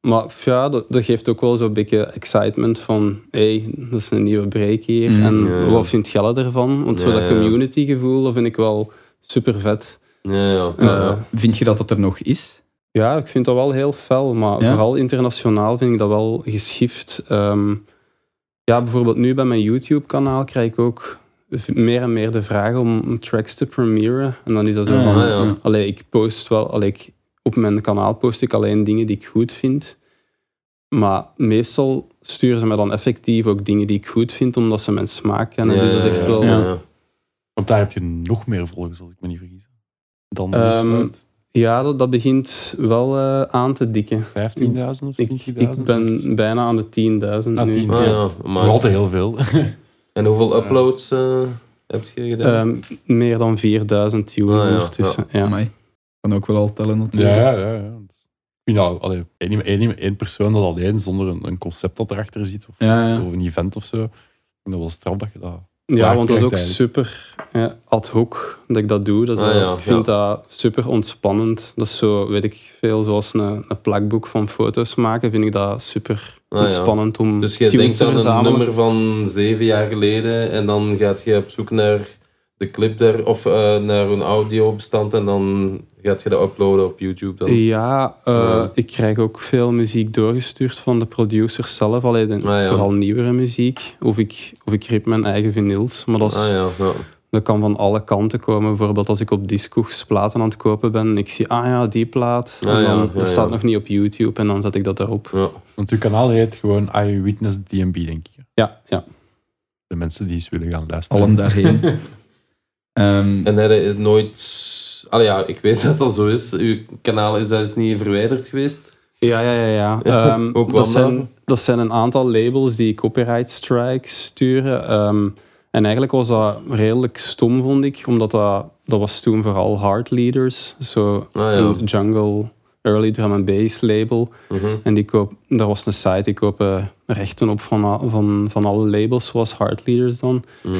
Maar ja, dat, dat geeft ook wel zo'n beetje excitement van hé, hey, dat is een nieuwe break hier. Mm, en ja, ja. wat vindt Gelle ervan? Want zo dat community gevoel, dat vind ik wel super vet. Ja, ja, Eh, ja. Vind je dat dat er nog is? Ja, ik vind dat wel heel fel, maar Ja? vooral internationaal vind ik dat wel geschift. Ehm, ja, bijvoorbeeld nu bij mijn YouTube-kanaal krijg ik ook meer en meer de vraag om tracks te premieren. En dan is dat zo van, ja, ja. allee, ik post wel, allee, ik, op mijn kanaal post ik alleen dingen die ik goed vind. Maar meestal sturen ze me dan effectief ook dingen die ik goed vind, omdat ze mijn smaak kennen. Ja, dus dat is ja, echt ja, wel... ja, ja. Want daar heb je nog meer volgers, als ik me niet vergis. Dan Mixcloud. Ja, dat, dat begint wel eh, aan te dikken. 15.000 of 20.000? Ik, ik ben bijna aan de 10.000 Aan nu. 10. Ah, Ja. Maar, altijd heel veel. en hoeveel uploads eh, heb je gedaan? Ehm, meer dan 4000 tune Ah, ja, ondertussen. Ja. Kan ook wel al tellen natuurlijk. Ja, ja, ja. Ik vind nou, allee, één, één, één persoon dat alleen, zonder een, een concept dat erachter zit, of, Ja, ja. of een event of zo. Ik vind dat wel straf dat je dat... Ja, want dat is ook super ja, ad hoc dat ik dat doe. Dat is Ah, wel- ja, ik vind ja. dat super ontspannend. Dat is zo, weet ik veel, zoals een, een plakboek van foto's maken, vind ik dat super Ah, ja. ontspannend om Dus je denkt te aan een verzamelen. nummer van zeven jaar geleden en dan gaat je op zoek naar de clip daar of eh, naar een audiobestand en dan gaat je dat uploaden op YouTube. Dan. Ja, eh, Ja. ik krijg ook veel muziek doorgestuurd van de producers zelf. Alleen Ah, ja. vooral nieuwere muziek. Of ik, of ik rip mijn eigen vinyls. Maar dat is, Ah ja, ja. Dat kan van alle kanten komen. Bijvoorbeeld als ik op Discogs platen aan het kopen ben en ik zie, ah ja, die plaat. Ah, en dan, ja, dat ja. staat nog niet op YouTube en dan zet ik dat erop. Ja. Want uw kanaal heet gewoon Eyewitness DMB, denk ik. Ja, ja. De mensen die eens willen gaan luisteren. Allen daarheen. Ehm, En hij is nooit... Allee, ja, ik weet dat dat zo is. Uw kanaal is, dat is niet verwijderd geweest. Ja, ja, ja. ja. Ehm, Ook dat, zijn, dan? dat zijn een aantal labels die copyright strikes sturen. Ehm, en eigenlijk was dat redelijk stom, vond ik, omdat dat, dat was toen vooral hard leaders. Zo Ah, ja. een jungle, early drum and bass label. Mhm. En die koop, daar was een site, die kopen rechten op van, van, van alle labels, zoals hard leaders dan. Mhm.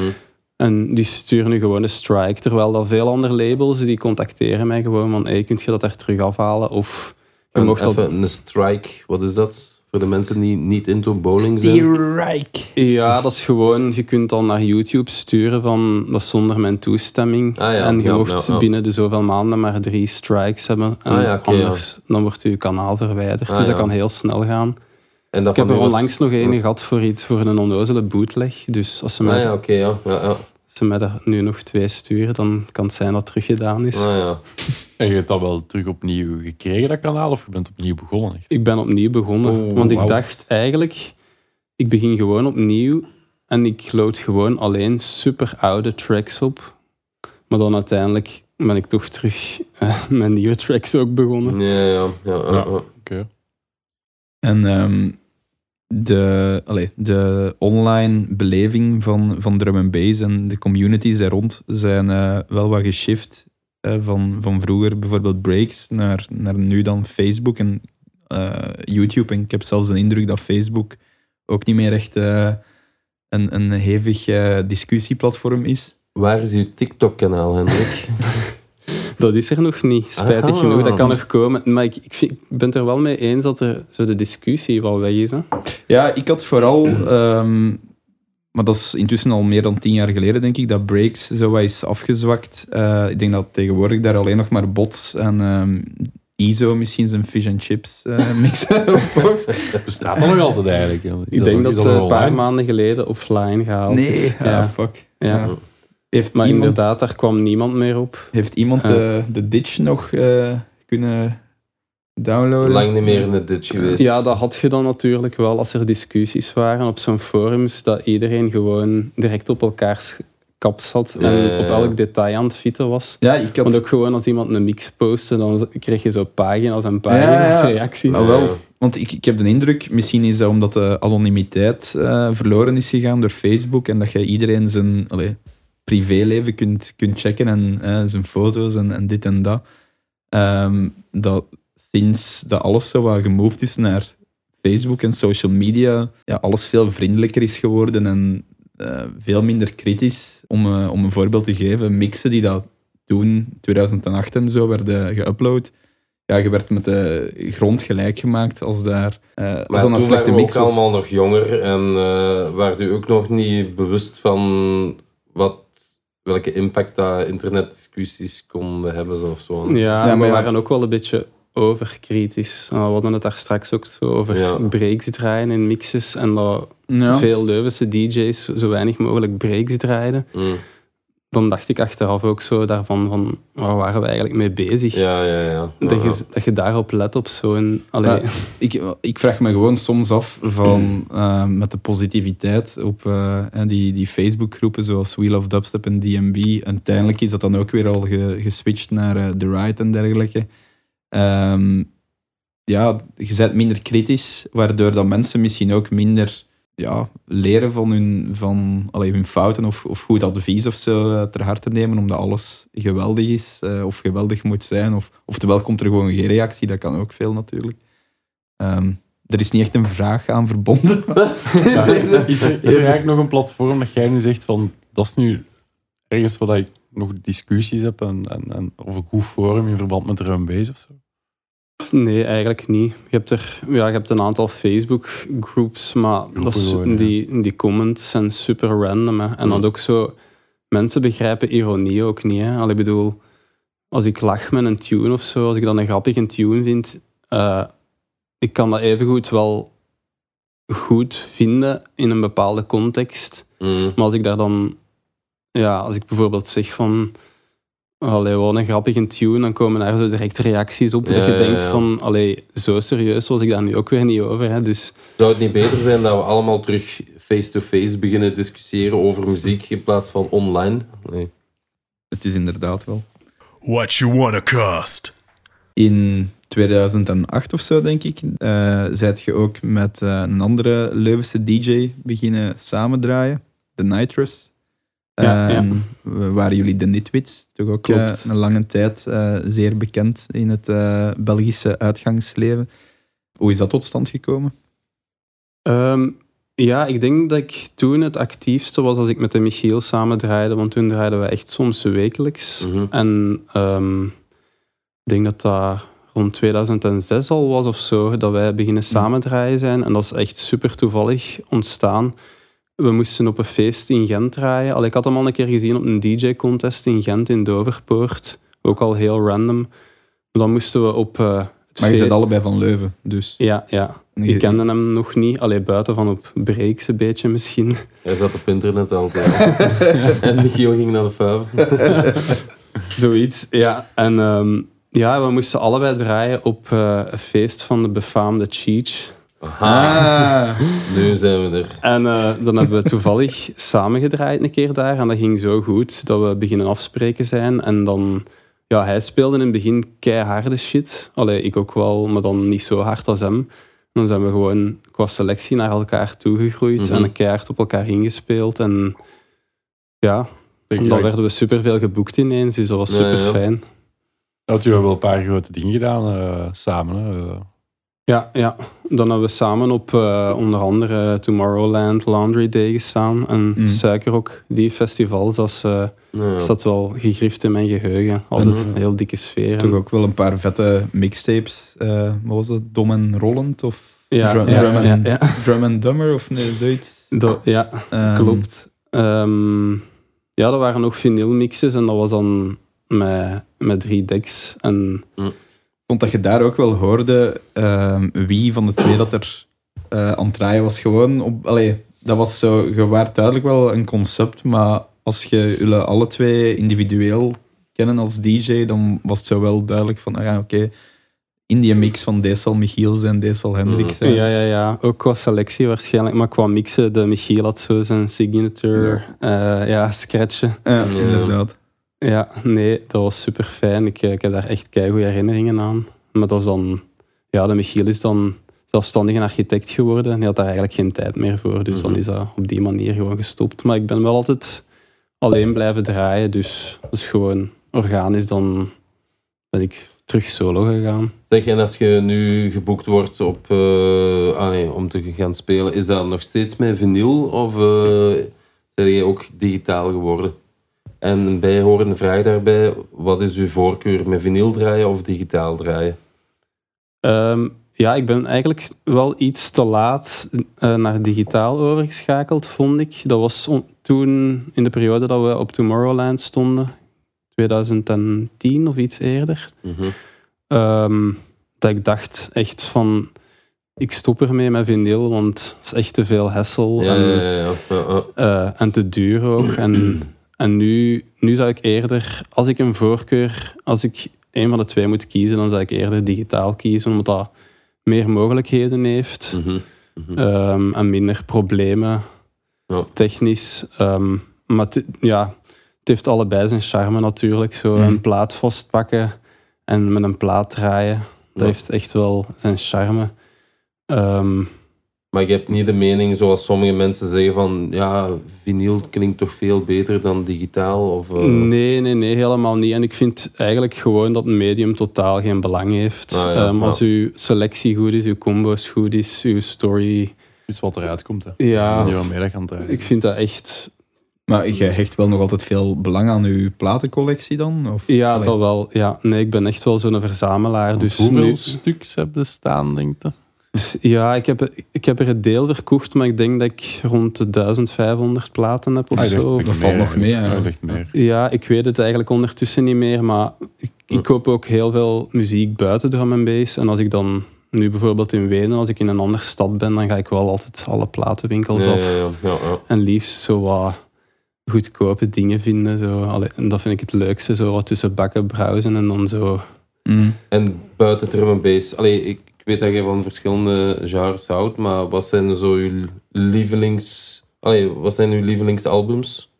En die sturen nu gewoon een strike. Terwijl dat veel andere labels, die contacteren mij gewoon van, hey, kun je dat daar terug afhalen? Of je mocht dat even een strike, wat is dat? Voor de mensen die niet into bowling zijn. Strike. Ja, dat is gewoon, je kunt dan naar YouTube sturen van dat is zonder mijn toestemming. Ah ja, en je ja, mocht ja, ja. binnen de zoveel maanden maar drie strikes hebben. En Ah anders dan wordt je kanaal verwijderd. Ah dus dat kan heel snel gaan. En dat Ik heb er was- onlangs nog een gehad voor iets voor een onnozele bootleg. Dus als ze Ah mij, ja, oké, ja. ja, ja. als ze mij daar nu nog twee sturen, dan kan het zijn dat het teruggedaan is. Ah, ja. En je hebt dat wel terug opnieuw gekregen, dat kanaal, of je bent opnieuw begonnen? Echt? Ik ben opnieuw begonnen. Oh, want ik dacht eigenlijk, ik begin gewoon opnieuw en ik load gewoon alleen super oude tracks op. Maar dan uiteindelijk ben ik toch terug eh, met nieuwe tracks ook begonnen. Ja, ja, ja. ja, Ja. ja. Oké. En ehm, de, allee, de online beleving van, van drum and bass en de communities daar rond zijn eh, wel wat geshift. eh, van, van vroeger bijvoorbeeld breaks naar, naar nu dan Facebook en eh, YouTube. En ik heb zelfs de indruk dat Facebook ook niet meer echt eh, een, een hevig discussieplatform is. Waar is uw TikTok-kanaal, Hendrik? Dat is er nog niet, spijtig Ah. genoeg. Dat kan er komen. Maar ik, ik, vind- ik ben het er wel mee eens dat er zo de discussie wel weg is. Hè? Ja, ik had vooral, ehm, maar dat is intussen al meer dan tien jaar geleden, denk ik, dat breaks zo wat is afgezwakt. Eh, ik denk dat tegenwoordig daar alleen nog maar bots en ehm, ISO misschien zijn fish and chips eh, mixen. Bestaat dat nog altijd eigenlijk? Is Ik denk dat een paar online? maanden geleden offline gehaald nee, is. ja, fuck. ja. Ja. Heeft, Maar iemand, inderdaad, daar kwam niemand meer op. heeft iemand Ja. de, de ditch nog eh, kunnen downloaden? Lang niet meer in de ditch geweest. Ja, dat had je dan natuurlijk wel als er discussies waren op zo'n forums, dat iedereen gewoon direct op elkaars kap zat en op elk detail aan het fietsen was. Ja, ik had... Want ook gewoon als iemand een mix postte, dan kreeg je zo pagina's en pagina's Ja, ja. reacties. Nou, wel. Want ik, ik heb de indruk, misschien is dat omdat de anonimiteit eh, verloren is gegaan door Facebook en dat je iedereen zijn allee, privéleven kunt, kunt checken en eh, zijn foto's en, en dit en dat. Ehm, dat sinds dat alles zo wat gemoved is naar Facebook en social media, ja, alles veel vriendelijker is geworden en eh, veel minder kritisch. Om, eh, om een voorbeeld te geven, mixen die dat toen, 2008 en zo, werden geüpload ja, je werd met de grond gelijk gemaakt als daar dan toen een slechte waren we mix ook was. allemaal nog jonger en uh, waren u ook nog niet bewust van wat, welke impact dat internetdiscussies konden hebben zo of zo. Ja, Ja, maar we waren ook wel een beetje overkritisch. Uh, we hadden het daar straks ook zo over Ja. breaks draaien in mixes en dat Ja. veel Leuvense DJ's zo weinig mogelijk breaks draaiden. Mm. Dan dacht ik achteraf ook zo daarvan van, waar waren we eigenlijk mee bezig? Ja, ja, ja. Dat, Ja. je, dat je daarop let op zo'n... Ik, ik vraag me gewoon soms af van eh, met de positiviteit op eh, hè, die, die Facebookgroepen zoals We Love Dubstep en DMB. Uiteindelijk is dat dan ook weer al ge- geswitcht naar eh, The Right en dergelijke. Ehm, ja, je bent minder kritisch, waardoor dat mensen misschien ook minder ja, leren van hun, van, allee, hun fouten of, of goed advies of zo eh, ter harte nemen, omdat alles geweldig is eh, of geweldig moet zijn. Of, oftewel komt er gewoon geen reactie, dat kan ook veel natuurlijk. Ehm, er is niet echt een vraag aan verbonden. Ja, is, er, is er eigenlijk nog een platform dat jij nu zegt van dat is nu ergens waar ik nog discussies heb en, en, en of een goed forum in verband met bass of zo? Nee, eigenlijk niet. Je hebt, er, ja, je hebt een aantal Facebook-groups, maar dat is- gewoon, ja. die, die comments zijn super random. Hè. En Mm. dat ook zo... Mensen begrijpen ironie ook niet. Hè. Al, ik bedoel, als ik lach met een tune of zo, als ik dan een grappige tune vind, eh, ik kan dat evengoed wel goed vinden in een bepaalde context. Mm. Maar als ik daar dan ja, als ik bijvoorbeeld zeg van... Allee, wat een grappige tune, dan komen daar zo direct reacties op. Ja, dat je ja, denkt ja. van, allee, zo serieus was ik daar nu ook weer niet over. Hè. Dus Zou het niet beter zijn dat we allemaal terug face-to-face beginnen discussiëren over muziek in plaats van online? Nee. Het is inderdaad wel. What you wanna cost? In 2008 of zo, denk ik, eh zijt je ook met eh, een andere Leuvense DJ beginnen samendraaien. De Nitrous. Ja, ja. Ehm, we- waren jullie de Nitwits, toch ook Klopt. een lange tijd eh, zeer bekend in het eh, Belgische uitgangsleven. Hoe is dat tot stand gekomen? Ehm, ja, ik denk dat ik toen het actiefste was als ik met de Michiel samen draaide. Want toen draaiden we echt soms wekelijks. Mhm. En ehm, ik denk dat dat rond 2006 al was of zo, dat wij beginnen samen draaien zijn. En dat is echt super toevallig ontstaan. We moesten op een feest in Gent draaien. Al, ik had hem al een keer gezien op een DJ-contest in Gent in Doverpoort. Ook al heel random. Maar dan moesten we op eh, het Maar je bent allebei van Leuven, dus... Ja, ja. Je- Ik kende hem nog niet. Alleen buiten van op breaks een beetje misschien. Hij zat op internet altijd. en Michiel ging naar de vuiven. Zoiets, ja. En ehm, ja, we moesten allebei draaien op eh, een feest van de befaamde Cheech. Aha, Ah, nu zijn we er. En eh, dan hebben we toevallig samen gedraaid een keer daar. En dat ging zo goed dat we beginnen afspreken zijn. En dan... Ja, hij speelde in het begin keiharde shit. Allee, ik ook wel, maar dan niet zo hard als hem. Dan zijn we gewoon qua selectie naar elkaar toegegroeid Mhm. en keihard op elkaar ingespeeld. En ja, Ik dan werden we superveel geboekt ineens, dus dat was Ja, super ja. fijn. dat jullie wel een paar grote dingen gedaan eh, samen. Hè. Ja, ja, dan hebben we samen op eh, onder andere Tomorrowland Laundry Day gestaan. En Mm. Suikerrok, die festivals, dat is, eh, Ja. staat wel gegrift in mijn geheugen. Altijd En- een heel dikke sfeer. toch ook wel een paar vette mixtapes. Eh, wat was dat? Dom en Rollend? Of Ja, Drum, ja, Drum, and, ja. Drum and Dumber? Of nee, zoiets? Dat- ja, Ehm, klopt. Ehm, ja, dat waren nog vinylmixes en dat was dan met, met drie decks. En Ik vond dat je daar ook wel hoorde ehm, wie van de twee dat er eh, aan het draaien was. Gewoon op, allee, dat was zo, je waart duidelijk wel een concept, maar als je jullie alle twee individueel kennen als DJ, dan was het zo wel duidelijk van, ah ja, oké, in die mix van deze zal Michiel zijn, deze zal Hendrik Mhm. zijn. ja, ja, ja, ook qua selectie waarschijnlijk, maar qua mixen, de Michiel had zo zijn signature, ja, ja scratchen. Ja, Ja. inderdaad. Ja, nee, dat was super fijn. Ik, eh, ik heb daar echt keigoede herinneringen aan. Maar dat is dan, ja, de Michiel is dan zelfstandig een architect geworden. En die had daar eigenlijk geen tijd meer voor. Dus dan Mhm. is dat op die manier gewoon gestopt. Maar ik ben wel altijd alleen blijven draaien. Dus dat is gewoon organisch. Dan ben ik terug solo gegaan. Zeg, en als je nu geboekt wordt op, eh, ah nee, om te gaan spelen, is dat nog steeds met vinyl of eh ben je ook digitaal geworden? En een bijhorende vraag daarbij, wat is uw voorkeur, met vinyl draaien of digitaal draaien? Ehm, ja, ik ben eigenlijk wel iets te laat eh, naar digitaal overgeschakeld, vond ik. Dat was toen in de periode dat we op Tomorrowland stonden, 2010 of iets eerder. Mhm. Ehm, dat ik dacht echt van, ik stop ermee met vinyl, want het is echt te veel hassle Ja, en, ja, ja. eh, en te duur ook. En, en nu, nu zou ik eerder, als ik een voorkeur, als ik een van de twee moet kiezen, dan zou ik eerder digitaal kiezen, omdat dat meer mogelijkheden heeft Mhm. Mhm. ehm, en minder problemen Ja. technisch. Ehm, maar ja, het heeft allebei zijn charme natuurlijk. Zo Mm. een plaat vastpakken en met een plaat draaien, dat Ja. heeft echt wel zijn charme. Ehm, Maar je hebt niet de mening zoals sommige mensen zeggen van, ja, vinyl klinkt toch veel beter dan digitaal? Of, eh, Nee, nee, nee, helemaal niet. En ik vind eigenlijk gewoon dat een medium totaal geen belang heeft. Ah, ja, Ehm, ja. Als uw selectie goed is, uw combo's goed is, uw story... is wat eruit komt. Hè. Ja, Die middag gaan draaien. ik vind dat echt... Maar je hecht wel nog altijd veel belang aan je platencollectie dan? Of, Ja, Allee. dat wel. Ja, nee, ik ben echt wel zo'n verzamelaar. Dus Hoeveel nu, stuks heb je staan, denk je? Ja, ik heb, ik heb er een deel verkocht, maar ik denk dat ik rond de 1500 platen heb of Ah, zo. dat valt nog mee, Ja, meer. Ja, ik weet het eigenlijk ondertussen niet meer, maar ik, ik koop ook heel veel muziek buiten drum en bass. En als ik dan nu bijvoorbeeld in Wenen, als ik in een andere stad ben, dan ga ik wel altijd alle platenwinkels af. ja, ja, ja, ja. En liefst zo wat goedkope dingen vinden. Zo. Allee, en dat vind ik het leukste, zo wat tussen bakken browsen en dan zo... Mm. En buiten drum en bass. Allee, ik weet dat je van verschillende genres houdt, maar wat zijn zo uw lievelings... Allee, wat zijn uw lievelingsalbums?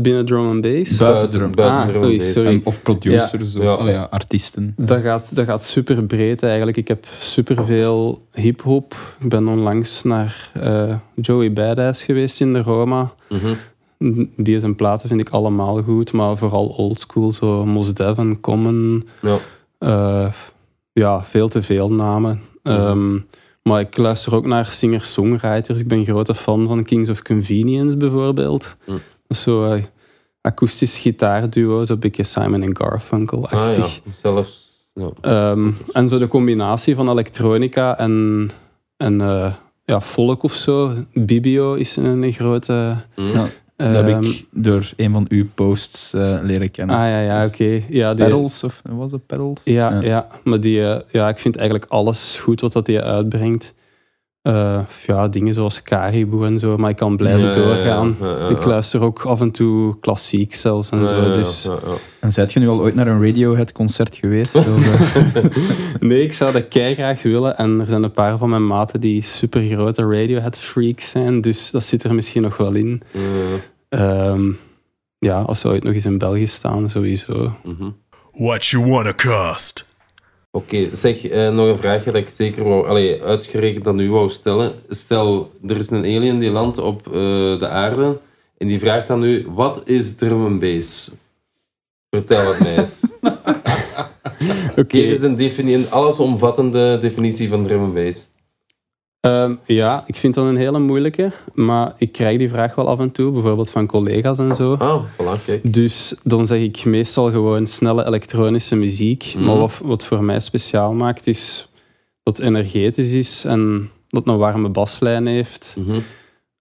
Binnen drum and bass? Buiten drum. buiten Ah, drum en oei, bass. sorry. En- Of producers, Ja. of allee, ja, artiesten. Dat gaat, dat gaat super breed eigenlijk. Ik heb super veel hip-hop. Ik ben onlangs naar eh, Joey Badass geweest in de Roma. Mhm. Die zijn platen vind ik allemaal goed, maar vooral oldschool, zo Mos Def en Common. Ja. Eh, ja, veel te veel namen. Ehm, maar ik luister ook naar singer-songwriters. Ik ben grote fan van Kings of Convenience bijvoorbeeld. Mm. Zo eh, akoestisch gitaarduo, zo'n beetje Simon en Ah Garfunkel-achtig. ja, zelfs... Ja. Ehm, en zo de combinatie van elektronica en, en eh, ja, folk of zo. Bibio is een, grote... Ja. Dat heb ehm, ik door een van uw posts eh, leren kennen. Ah ja, ja oké. Ja, die- Pedals, of was het? Pedals? Ja, ja. maar die, eh, ja, ik vind eigenlijk alles goed wat dat die uitbrengt. Eh, ja, dingen zoals Caribou en zo, maar ik kan blijven Ja, ja, ja, doorgaan. ja, ja, Ik luister ook af en toe klassiek zelfs en Ja, zo. Dus ja, ja. En zijt je nu al ooit naar een Radiohead-concert geweest? Eh, nee, ik zou dat kei graag willen. En er zijn een paar van mijn maten die super grote Radiohead-freaks zijn, dus dat zit er misschien nog wel in. Ja, Ehm, ja, als ze ooit nog eens in België staan, sowieso. mhm. What you wanna cost? Oké, zeg eh, nog een vraagje dat ik zeker wou, allee, uitgerekend aan u wou stellen. Stel, er is een alien die landt op eh, de aarde en die vraagt aan u: wat is drum and bass? Vertel het mij eens. Oké. Geef eens een allesomvattende definitie van drum and bass. Ehm, ja, ik vind dat een hele moeilijke, maar ik krijg die vraag wel af en toe, bijvoorbeeld van collega's en zo. Ah, voilà, kijk. Dus dan zeg ik meestal gewoon snelle elektronische muziek. Mhm. Maar wat, wat voor mij speciaal maakt, is dat het energetisch is en dat het een warme baslijn heeft. Mhm.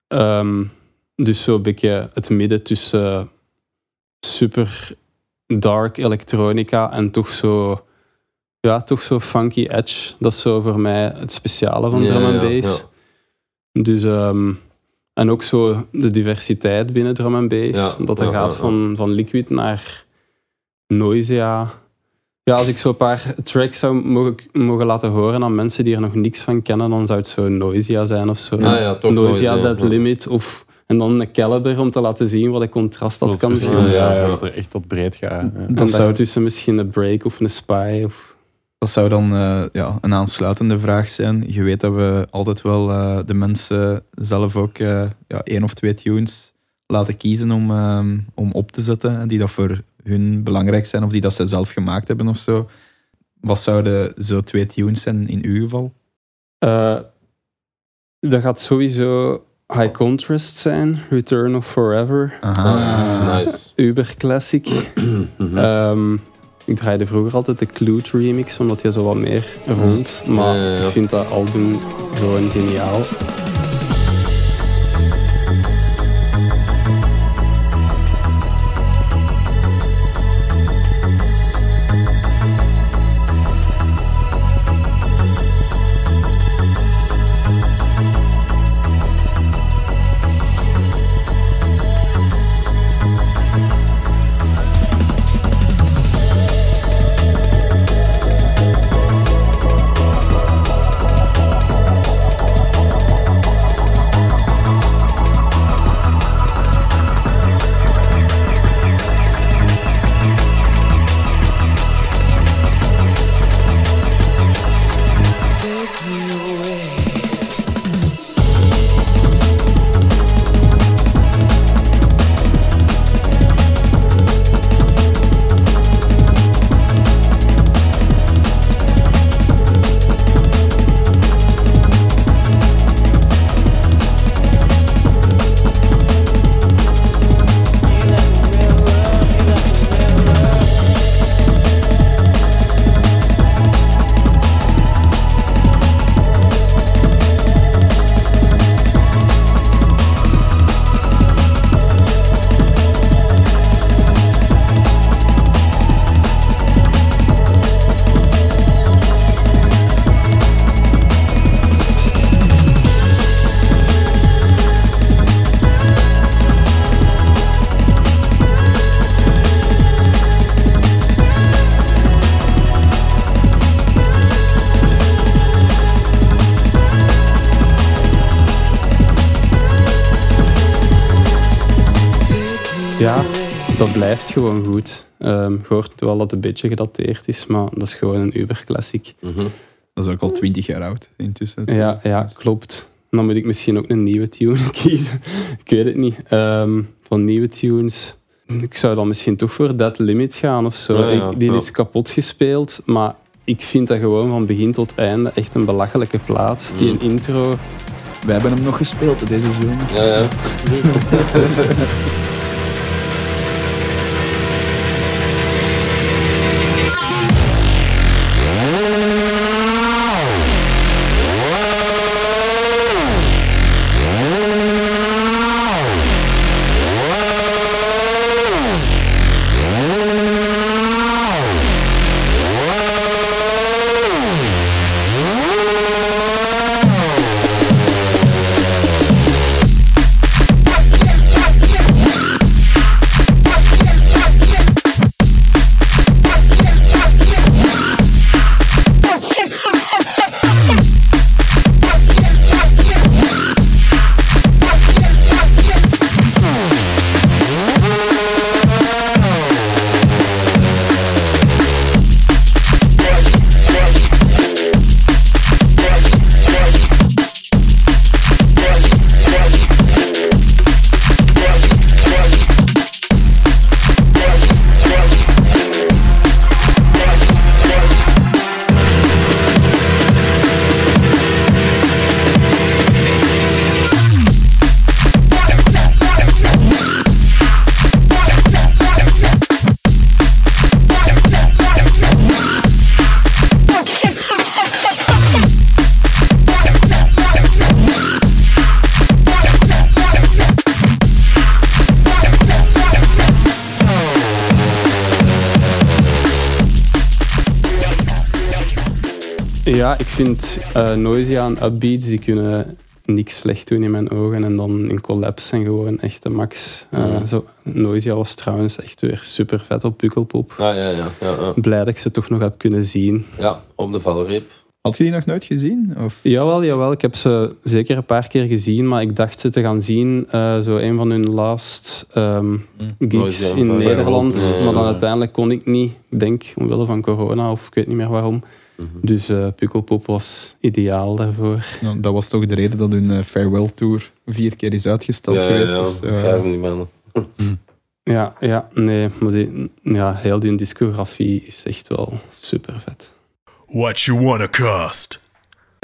Ehm, dus zo'n beetje het midden tussen super dark elektronica en toch zo, ja, toch zo funky edge. Dat is zo voor mij het speciale van drum and ja, bass. ja. Dus, ehm, en ook zo de diversiteit binnen drum and bass. Ja, dat er ja, gaat ja, ja. Van, van liquid naar noisia. Ja, als ik zo een paar tracks zou mogen, mogen laten horen aan mensen die er nog niks van kennen, dan zou het zo noisia zijn of zo. Ah ja, toch noisia Noisia, Dead ja. Limit of... En dan een caliber om te laten zien wat een contrast dat, Dat kan verschilt, zijn. Ja, ja, dat er echt tot breed gaat. ja. En dat, zou, daartussen misschien een break of een spy. Of... dat zou dan eh, ja, een aansluitende vraag zijn. Je weet dat we altijd wel eh, de mensen zelf ook eh, ja, één of twee tunes laten kiezen om, ehm, om op te zetten. Die dat voor hun belangrijk zijn of die dat ze zelf gemaakt hebben of zo. Wat zouden zo twee tunes zijn in uw geval? Eh, dat gaat sowieso High Contrast zijn. Return of Forever. Aha. Nice. Uber Classic. Ik draaide vroeger altijd de Clute remix, omdat hij zo wat meer rond. Maar ik vind dat album gewoon geniaal. Wel dat het een beetje gedateerd is, maar dat is gewoon een uberklassiek. Mhm. Dat is ook al twintig jaar oud intussen. Ja, ja, klopt. Dan moet ik misschien ook een nieuwe tune kiezen. ik weet het niet. Ehm, van nieuwe tunes. Ik zou dan misschien toch voor Dead Limit gaan of zo. Ja, ja, ik, die ja. is kapot gespeeld, maar ik vind dat gewoon van begin tot einde echt een belachelijke plaat. Die een intro. Wij hebben hem nog gespeeld deze zomer. Ja, ja. vind eh Noisia en Upbeats, die kunnen niks slecht doen in mijn ogen. En dan in Collapse zijn gewoon echt de max. Eh, Mhm. zo, Noisia was trouwens echt weer super vet op Pukkelpop. Ah, ja, ja, ja, ja. Blij dat ik ze toch nog heb kunnen zien. Ja, op de valreep. Had je die nog nooit gezien? Of? Jawel, jawel. Ik heb ze zeker een paar keer gezien, maar ik dacht ze te gaan zien. eh, zo een van hun last ehm, gigs in Nederland. Maar dan ja. uiteindelijk kon ik niet. Ik denk omwille van corona of ik weet niet meer waarom. Mhm. Dus eh Pukkelpop was ideaal daarvoor. Nou, dat was toch de reden dat hun eh, farewell tour vier keer is uitgesteld Ja, geweest. ja, of zo. ja, die. Ja, ja, nee, maar die, ja, heel die discografie is echt wel super vet. What you wanna cost?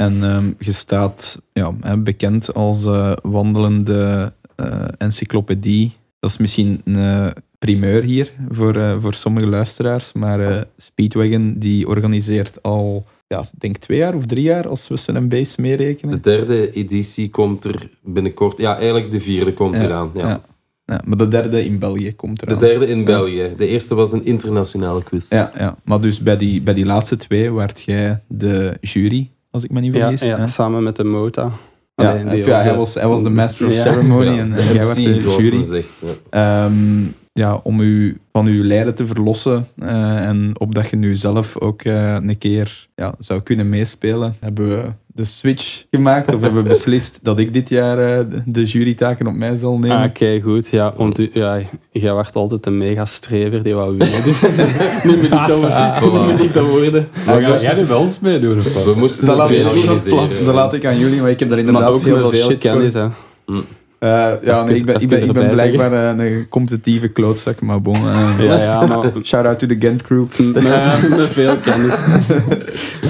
En ehm, je staat ja, bekend als eh, wandelende eh, encyclopedie. Dat is misschien een eh, primeur hier voor, voor sommige luisteraars. Maar Speedwagon die organiseert al, ja, denk twee jaar of drie jaar, als we Sun and Base meerekenen. De derde editie komt er binnenkort. Ja, eigenlijk de vierde komt Ja, eraan. Ja. ja. Ja, maar de derde in België komt De eraan. derde in België. De eerste was een internationale quiz. Ja, ja, maar dus bij die, bij die laatste twee werd jij de jury, als ik me niet Ja, vergis. ja, hè? samen met de Mota. Ja, Allee, die ja, hij, eh, was, hij was de master of Ja. ceremony Ja, en, de en jij MC, de jury. zegt. Ehm, ja, om u van uw lijden te verlossen eh, en opdat je nu zelf ook eh, een keer ja, zou kunnen meespelen, hebben we de switch gemaakt of hebben beslist dat ik dit jaar eh, de- jurytaken op mij zal nemen. Ah, oké, goed. Ja, want u, ja, jij werd altijd een mega strever die wou winnen. Dus nu moet ik dat, nu moet ik dat worden. Maar ga jij er wel eens mee doen of wat? We moesten dat, het laat ik, dat laat ik aan jullie, maar ik heb daar inderdaad Maar ook heel veel shit kennis, voor. hè. Eh, ja, nee, ik ben, ik ben, ik ben blijkbaar een competitieve klootzak, maar bon. eh, Ja, ja, maar Shout out to the Gent crew. met, veel kennis.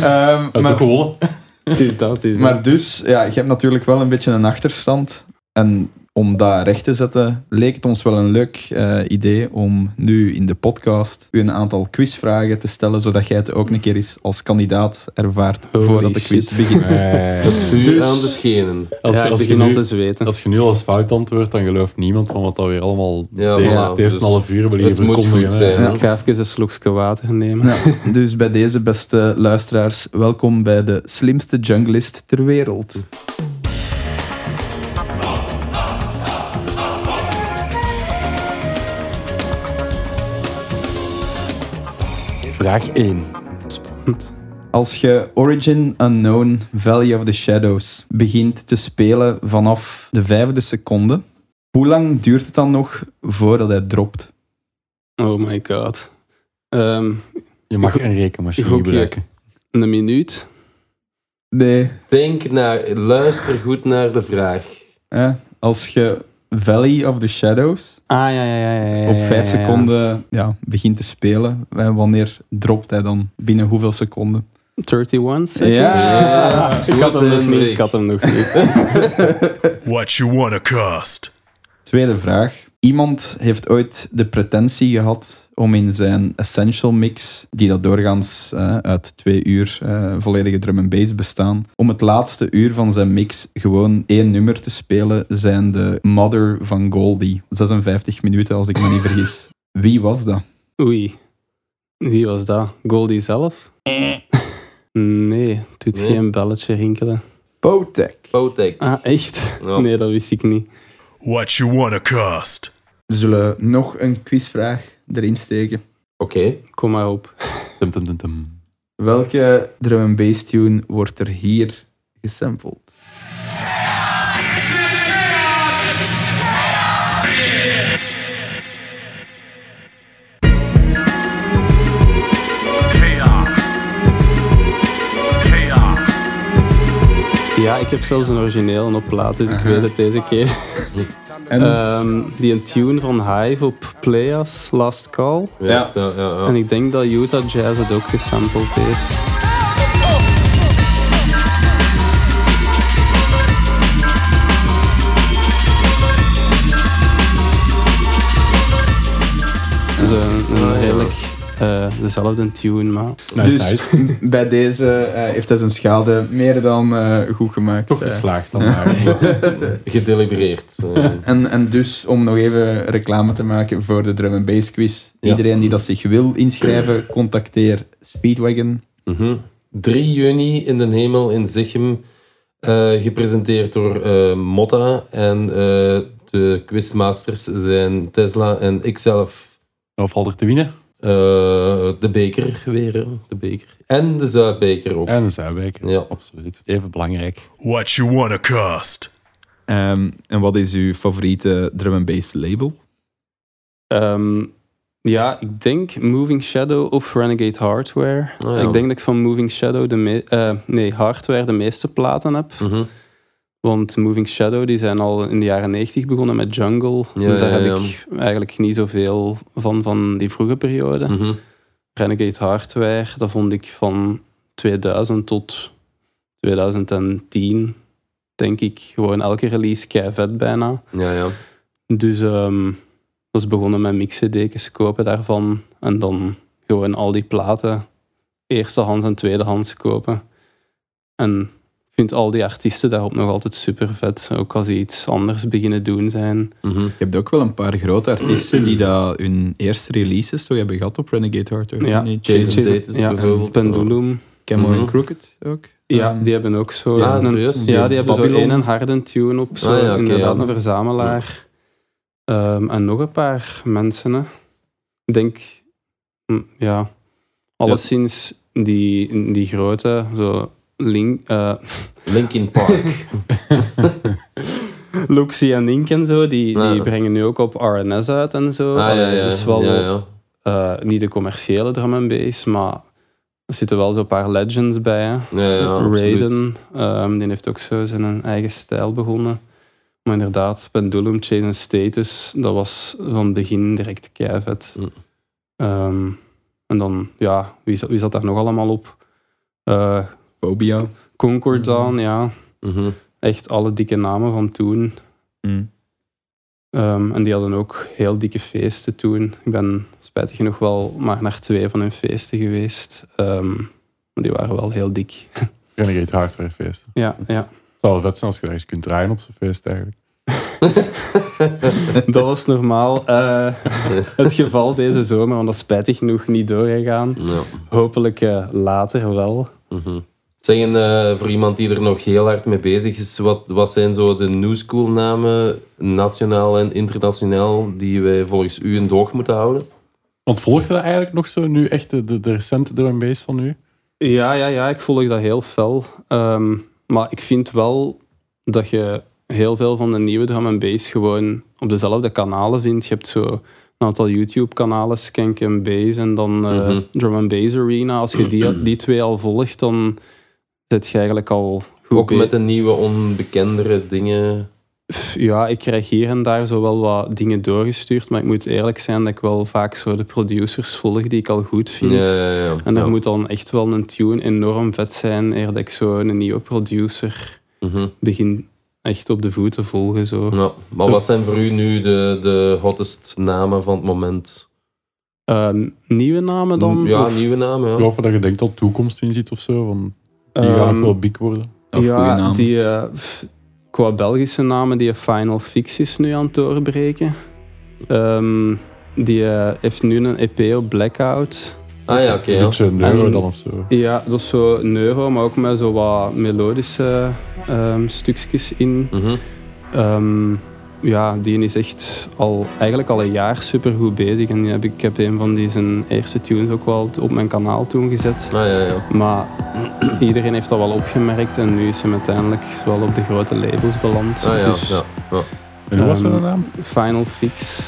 Ehm, Heb maar, gewonnen? Het is dat, het is dat. Maar dus, ja, je hebt natuurlijk wel een beetje een achterstand. En om dat recht te zetten, leek het ons wel een leuk eh, idee om nu in de podcast u een aantal quizvragen te stellen, zodat jij het ook een keer eens als kandidaat ervaart Holy voordat de quiz shit. begint. Het vuur Dus- aan de schenen. Als, ja, ik als, je nu, te zweten. als je nu al eens fout antwoordt, dan gelooft niemand van wat dat weer allemaal Ja, de eerste, voilà, het eerste dus half uur het moet goed zijn. Ja. Ik ga even een slokje water nemen. Ja, dus bij deze beste luisteraars, welkom bij de slimste junglist ter wereld. Vraag 1. Als je Origin Unknown Valley of the Shadows begint te spelen vanaf de vijfde seconde, Hoe lang duurt het dan nog voordat hij dropt? Oh my god. Ehm, Je mag een rekenmachine gebruiken. een minuut. Nee. Denk naar, luister goed naar de vraag. Hè? Als je Valley of the Shadows Ah, ja, ja, ja. ja, ja op vijf ja, ja. seconden ja, begint te spelen, hè, wanneer dropt hij dan? Binnen hoeveel seconden? 31 seconds? Ja, ik had hem nog niet. Ik had hem nog niet. What you wanna cost? Tweede vraag. Iemand heeft ooit de pretentie gehad om in zijn Essential Mix, die dat doorgaans eh, uit twee uur eh, volledige drum en bass bestaan, om het laatste uur van zijn mix gewoon één nummer te spelen, zijn de Mother van Goldie. 56 minuten, als ik me niet vergis. Wie was dat? Oei. Wie was dat? Goldie zelf? Nee, het doet Nee. geen belletje rinkelen. Potek. Fotek. Ah, echt? Ja. Nee, dat wist ik niet. What you wanna cost? We zullen nog een quizvraag erin steken. Oké. Kom maar op. Tum, tum, tum, tum. Welke drum en bass tune wordt er hier gesampled? Ja, ik heb zelfs een origineel op plaat, dus ik weet het deze keer. En Ehm, die een tune van Hive op Playas, Last Call. Juist, ja. Ja, ja, En ik denk dat Utah Jazz het ook gesampled heeft. Eh, dezelfde tune, maar Nice, Dus- nice. bij deze eh, heeft hij zijn schade meer dan eh, goed gemaakt. Toch geslaagd dan maar. Gedelibereerd. En, en dus, om nog even reclame te maken voor de drum and bass quiz. Ja. Iedereen die dat zich wil inschrijven, contacteer Speedwagon. mhm. 3 juni in de hemel in Zichem. eh, gepresenteerd door eh, Motta. En eh, de quizmasters zijn Tesla en ikzelf. Of valt er te winnen? Eh, de beker weer. De beker. En de Zuidbeker ook. En de Zuidwijk. Ja. Absoluut. Even belangrijk. What you wanna cost? Ehm, en wat is uw favoriete drum and bass label? Ehm, ja, ik denk Moving Shadow of Renegade Hardware. Ah, ja. Ik denk dat ik van Moving Shadow de me- eh, nee, Hardware de meeste platen heb. Mhm. Want Moving Shadow die zijn al in de jaren 90 begonnen met Jungle. Ja, Daar heb ik eigenlijk niet zoveel van, van die vroege periode. Mhm. Renegade Hardware, dat vond ik van 2000 tot 2010, denk ik, gewoon elke release kei vet bijna. Ja, ja. Dus ehm dat is begonnen met mix-cd's kopen daarvan. En dan gewoon al die platen eerstehands en tweedehands kopen. En vind al die artiesten daarop nog altijd super vet. Ook als die iets anders beginnen doen zijn. Mhm. Je hebt ook wel een paar grote artiesten die dat hun eerste releases toch hebben gehad op Renegade Hardware. Ja? Jason ja, bijvoorbeeld. Pendulum. Camel Mhm. en Crooked ook. Ja, Ehm, die hebben ook zo... Ja, een- serieus? Ja, die hebben Babylon. zo één harde tune op. Zo, Ah, ja, inderdaad, ja. een verzamelaar. Ehm, en nog een paar mensen. Hè. Ik denk... hm, ja, alleszins die, die grote, zo... Link, eh Linkin Park. Luxie en Link en zo, die, Ja. die brengen nu ook op RNS uit en zo. Ah, ja, Allee, ja. Dat is wel eh, niet de commerciële drum and bass, maar er zitten wel zo'n paar legends bij. Hè. Ja, ja, absoluut. Raiden, ehm, die heeft ook zo zijn eigen stijl begonnen. Maar inderdaad, Pendulum, Chase and Status, dat was van het begin direct keivet. Mm. Ehm, en dan, ja, wie zat, wie zat daar nog allemaal op? Eh Phobia. Concordaan, ja. Mhm. Echt alle dikke namen van toen. Mm. Ehm, en die hadden ook heel dikke feesten toen. Ik ben spijtig genoeg wel maar naar twee van hun feesten geweest. Ehm, maar die waren wel heel dik. Renegade Hardware feest. Het ja, ja. zou wel vet zijn als je ergens kunt draaien op zo'n feest eigenlijk. Dat was normaal eh, het geval deze zomer, want dat is spijtig genoeg niet doorgegaan. Ja. Hopelijk eh, later wel. Mhm. Zeggen, eh, voor iemand die er nog heel hard mee bezig is, wat, wat zijn zo de new school namen, nationaal en internationaal, die wij volgens u in doog moeten houden? Want volgt dat eigenlijk nog zo nu echt de, de, de recente drum and bass van nu? Ja, ja, ja, ik volg dat heel fel. Ehm, maar ik vind wel dat je heel veel van de nieuwe drum en bass gewoon op dezelfde kanalen vindt. Je hebt zo een aantal YouTube-kanalen, Skank and Bass en dan eh, Mhm. Drum and Bass Arena. Als je die, die twee al volgt, dan zit je eigenlijk al goed Ook met de nieuwe onbekendere dingen. Ja, ik krijg hier en daar zo wel wat dingen doorgestuurd, maar ik moet eerlijk zijn dat ik wel vaak zo de producers volg die ik al goed vind. Ja, ja, ja. En er Ja. moet dan echt wel een tune enorm vet zijn, eer dat ik zo een nieuwe producer Mhm. begin echt op de voet te volgen. Zo. Ja. Maar wat zijn voor u nu de, de hottest namen van het moment? Eh, nieuwe namen dan? Ja, Of, nieuwe namen. Ja. Of dat je denkt dat toekomst in zit of zo. Van, die gaan nog wel big worden. Of ja, naam. die eh, qua Belgische namen, die Final Fix is nu aan het doorbreken. Ehm, die eh, heeft nu een EP op Blackout. Ah ja, oké. Een ja. beetje neuro En- dan of zo. Ja, dat is zo neuro, maar ook met zo wat melodische ehm, stukjes in. Ehm, ja, die is echt al, eigenlijk al een jaar super goed bezig. En die heb ik, ik heb een van die zijn eerste tunes ook wel op mijn kanaal toen gezet. Ah ja, ja. Maar iedereen heeft dat wel opgemerkt en nu is hij uiteindelijk wel op de grote labels beland. Ah ja, dus ja. ja. En hoe was zijn ehm, naam? Final Fix.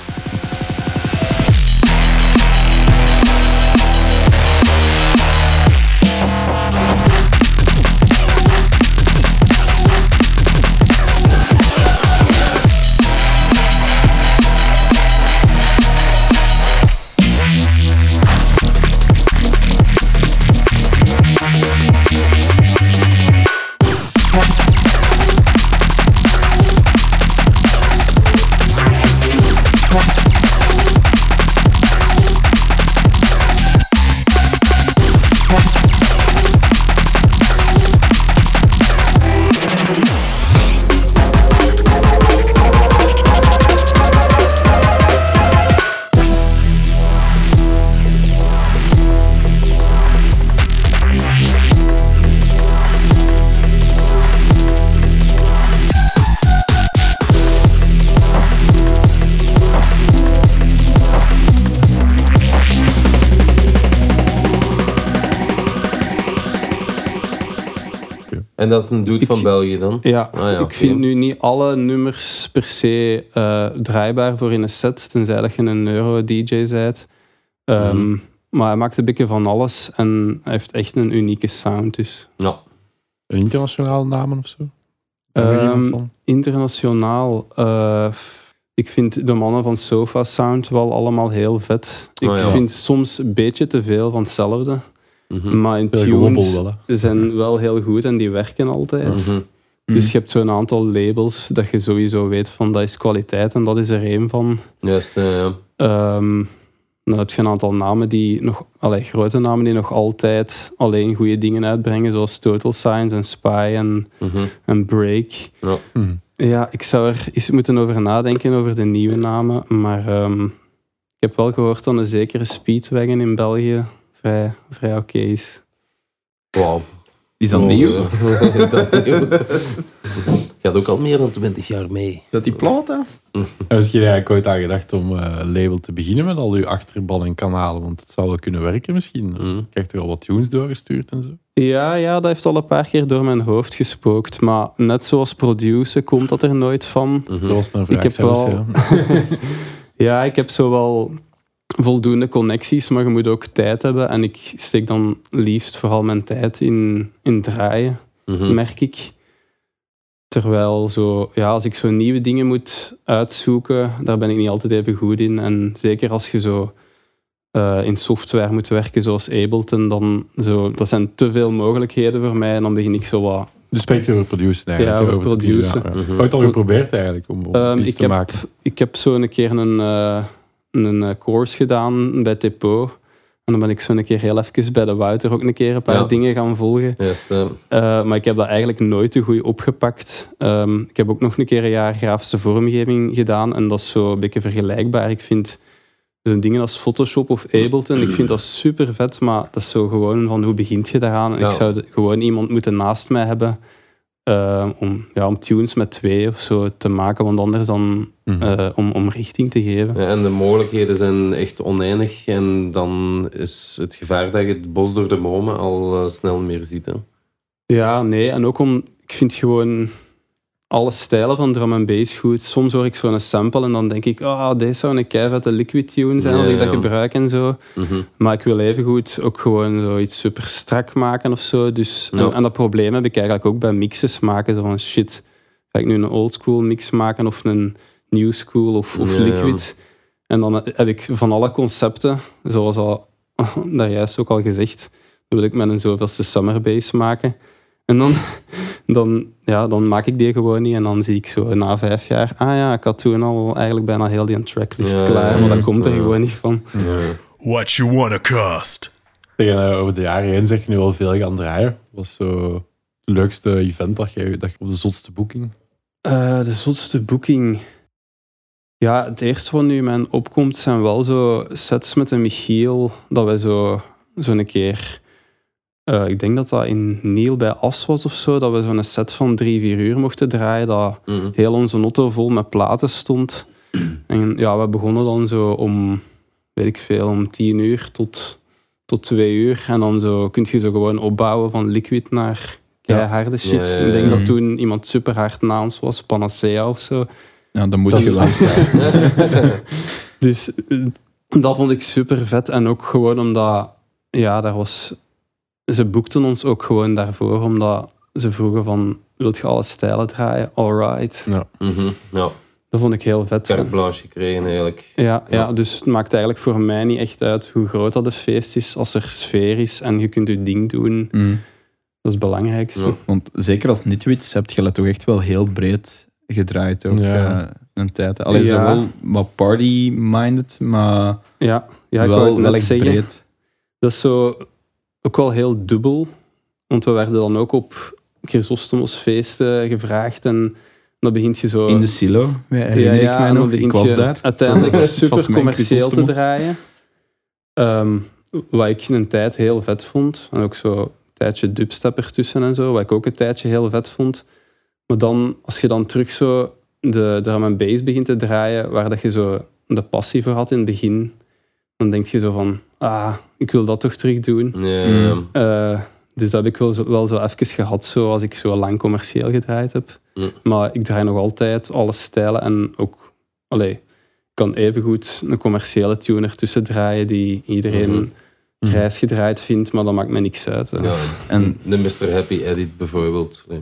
Dat is een dude Ik- van België dan? Ja, Ah ja, ik vind nu niet alle nummers per se eh, draaibaar voor in een set, tenzij dat je een neuro-dj bent. Ehm, Mhm. Maar hij maakt een beetje van alles en hij heeft echt een unieke sound. Dus. Ja. Een internationale namen of zo? Ehm, internationaal, eh, ik vind de mannen van Sofa Sound wel allemaal heel vet. Ik Oh ja. vind soms een beetje te veel van hetzelfde, Mhm. maar in tunes wel, zijn wel heel goed en die werken altijd. Mhm. Dus je hebt zo'n aantal labels dat je sowieso weet van dat is kwaliteit en dat is er één van. Juist, ja, ja. Ehm, dan heb je een aantal namen die nog, allee, grote namen die nog altijd alleen goede dingen uitbrengen, zoals Total Signs en Spy en, Mhm. en Break. Hm. Ja, ik zou er eens moeten over nadenken over de nieuwe namen, maar ehm, ik heb wel gehoord dat een zekere Speedwagon in België vrij, vrij oké is. Wauw. Is dat Oh, nieuw? is dat nieuw? Gaat ook al meer dan 20 jaar mee. Is dat die plaat af? En Misschien eigenlijk ooit aan gedacht om eh, een label te beginnen met al uw achterban en kanalen, want het zou wel kunnen werken misschien. Mhm. Je krijgt er al wat tunes doorgestuurd en zo. Ja, ja, dat heeft al een paar keer door mijn hoofd gespookt, maar net zoals produceren komt dat er nooit van. Mhm. Dat was mijn vraag Ik heb zelfs, wel- ja. Ja, ik heb zo wel voldoende connecties, maar je moet ook tijd hebben. En ik steek dan liefst vooral mijn tijd in, in draaien, Mhm. merk ik. Terwijl zo, ja, als ik zo nieuwe dingen moet uitzoeken, daar ben ik niet altijd even goed in. En zeker als je zo eh, in software moet werken zoals Ableton, dan zo, dat zijn te veel mogelijkheden voor mij. En dan begin ik zo wat... Dus spreek je over produceren eigenlijk. Ja, over het video, produceren. ja, ja. Mhm. Ooit al geprobeerd eigenlijk om, om Ehm, iets ik te heb- maken. Ik heb zo een keer een, eh, een eh, course gedaan bij Tepo. En dan ben ik zo een keer heel even bij de Wouter ook een keer een paar Ja. dingen gaan volgen. Eh, maar ik heb dat eigenlijk nooit te goed opgepakt. Ehm, ik heb ook nog een keer een jaar grafische vormgeving gedaan. En dat is zo een beetje vergelijkbaar. Ik vind zo'n dingen als Photoshop of Ableton, ik vind dat super vet. Maar dat is zo gewoon van hoe begint je daaraan? En Ja. Ik zou de- gewoon iemand moeten naast mij hebben. Eh, om, ja, om tunes met twee of zo te maken. Want anders dan Mhm. eh, om, om richting te geven. Ja, en de mogelijkheden zijn echt oneindig. En dan is het gevaar dat je het bos door de bomen al eh, snel meer ziet. Hè. Ja, nee. En ook om, ik vind gewoon, alle stijlen van drum en bass goed. Soms hoor ik zo'n sample en dan denk ik, ah, deze zou een keivette liquid tune zijn als Ja, ik dat ja. gebruik en zo. Mhm. Maar ik wil even goed ook gewoon zoiets super strak maken of zo. Dus, Ja. en, en dat probleem heb ik eigenlijk ook bij mixes maken. Zo van shit, ga ik nu een old school mix maken of een new school of, of liquid? En dan heb ik van alle concepten, zoals al daar juist ook al gezegd, wil ik met een zoveelste summer bass maken. En dan, dan, ja, dan maak ik die gewoon niet. En dan zie ik zo na vijf jaar, ah ja, ik had toen al eigenlijk bijna heel die tracklist Ja, klaar, maar dat juist, komt er ja. gewoon niet van. What you wanna cost? Tegen, eh, over de jaren heen zeg je nu wel veel gaan draaien. Wat was zo het leukste event dat je, dat je op de zotste boeking? Eh, de zotste boeking. Ja, het eerste wat nu in mijn opkomt zijn wel zo sets met een Michiel. Dat wij zo, zo een keer. Eh, ik denk dat dat in Niel bij As was of zo. Dat we zo'n set van drie, vier uur mochten draaien. Dat Mhm. heel onze auto vol met platen stond. En ja, we begonnen dan zo om, weet ik veel, om tien uur tot, tot twee uur. En dan zo kun je zo gewoon opbouwen van liquid naar keiharde shit. Ja, ja, ja, Ik denk dat toen iemand super hard na ons was, Panacea of zo. Ja, dan moet Dat je wel. Dus eh, dat vond ik super vet. En ook gewoon omdat, ja, daar was. Ze boekten ons ook gewoon daarvoor, omdat ze vroegen van, wilt je alle stijlen draaien? Alright. Mhm. ja, Dat vond ik heel vet. carte blanche gekregen eigenlijk. Ja, ja. Ja. dus het maakt eigenlijk voor mij niet echt uit hoe groot dat een feest is. Als er sfeer is en je kunt je ding doen, Mm. dat is het belangrijkste. Ja. Want zeker als Nitwits heb je dat toch echt wel heel breed gedraaid ook Ja. eh, een tijd. Alleen Ja. zo wel wat party-minded, maar Ja, ja ik wel, het wel net echt zeggen. breed. Dat is zo ook wel heel dubbel. Want we werden dan ook op Chrysostomos feesten gevraagd. En dan begint je zo... In de silo, ja, herinner ik mij nog. Ik begint was je daar. uiteindelijk super commercieel te draaien. Ehm, wat ik een tijd heel vet vond. En ook zo een tijdje dubstep ertussen en zo. Wat ik ook een tijdje heel vet vond. Maar dan, als je dan terug zo de drum en bass begint te draaien, waar dat je zo de passie voor had in het begin, dan denk je zo van, ah, ik wil dat toch terug doen. Ja, Mm. Eh, dus dat heb ik wel zo, wel zo even gehad, zo, als ik zo lang commercieel gedraaid heb. Mm. Maar ik draai nog altijd alle stijlen en ook... Allee, ik kan evengoed een commerciële tuner tussen draaien die iedereen Mhm. grijs gedraaid vindt, maar dat maakt me niks uit. ja. En De Mr. Happy Edit bijvoorbeeld. Nee.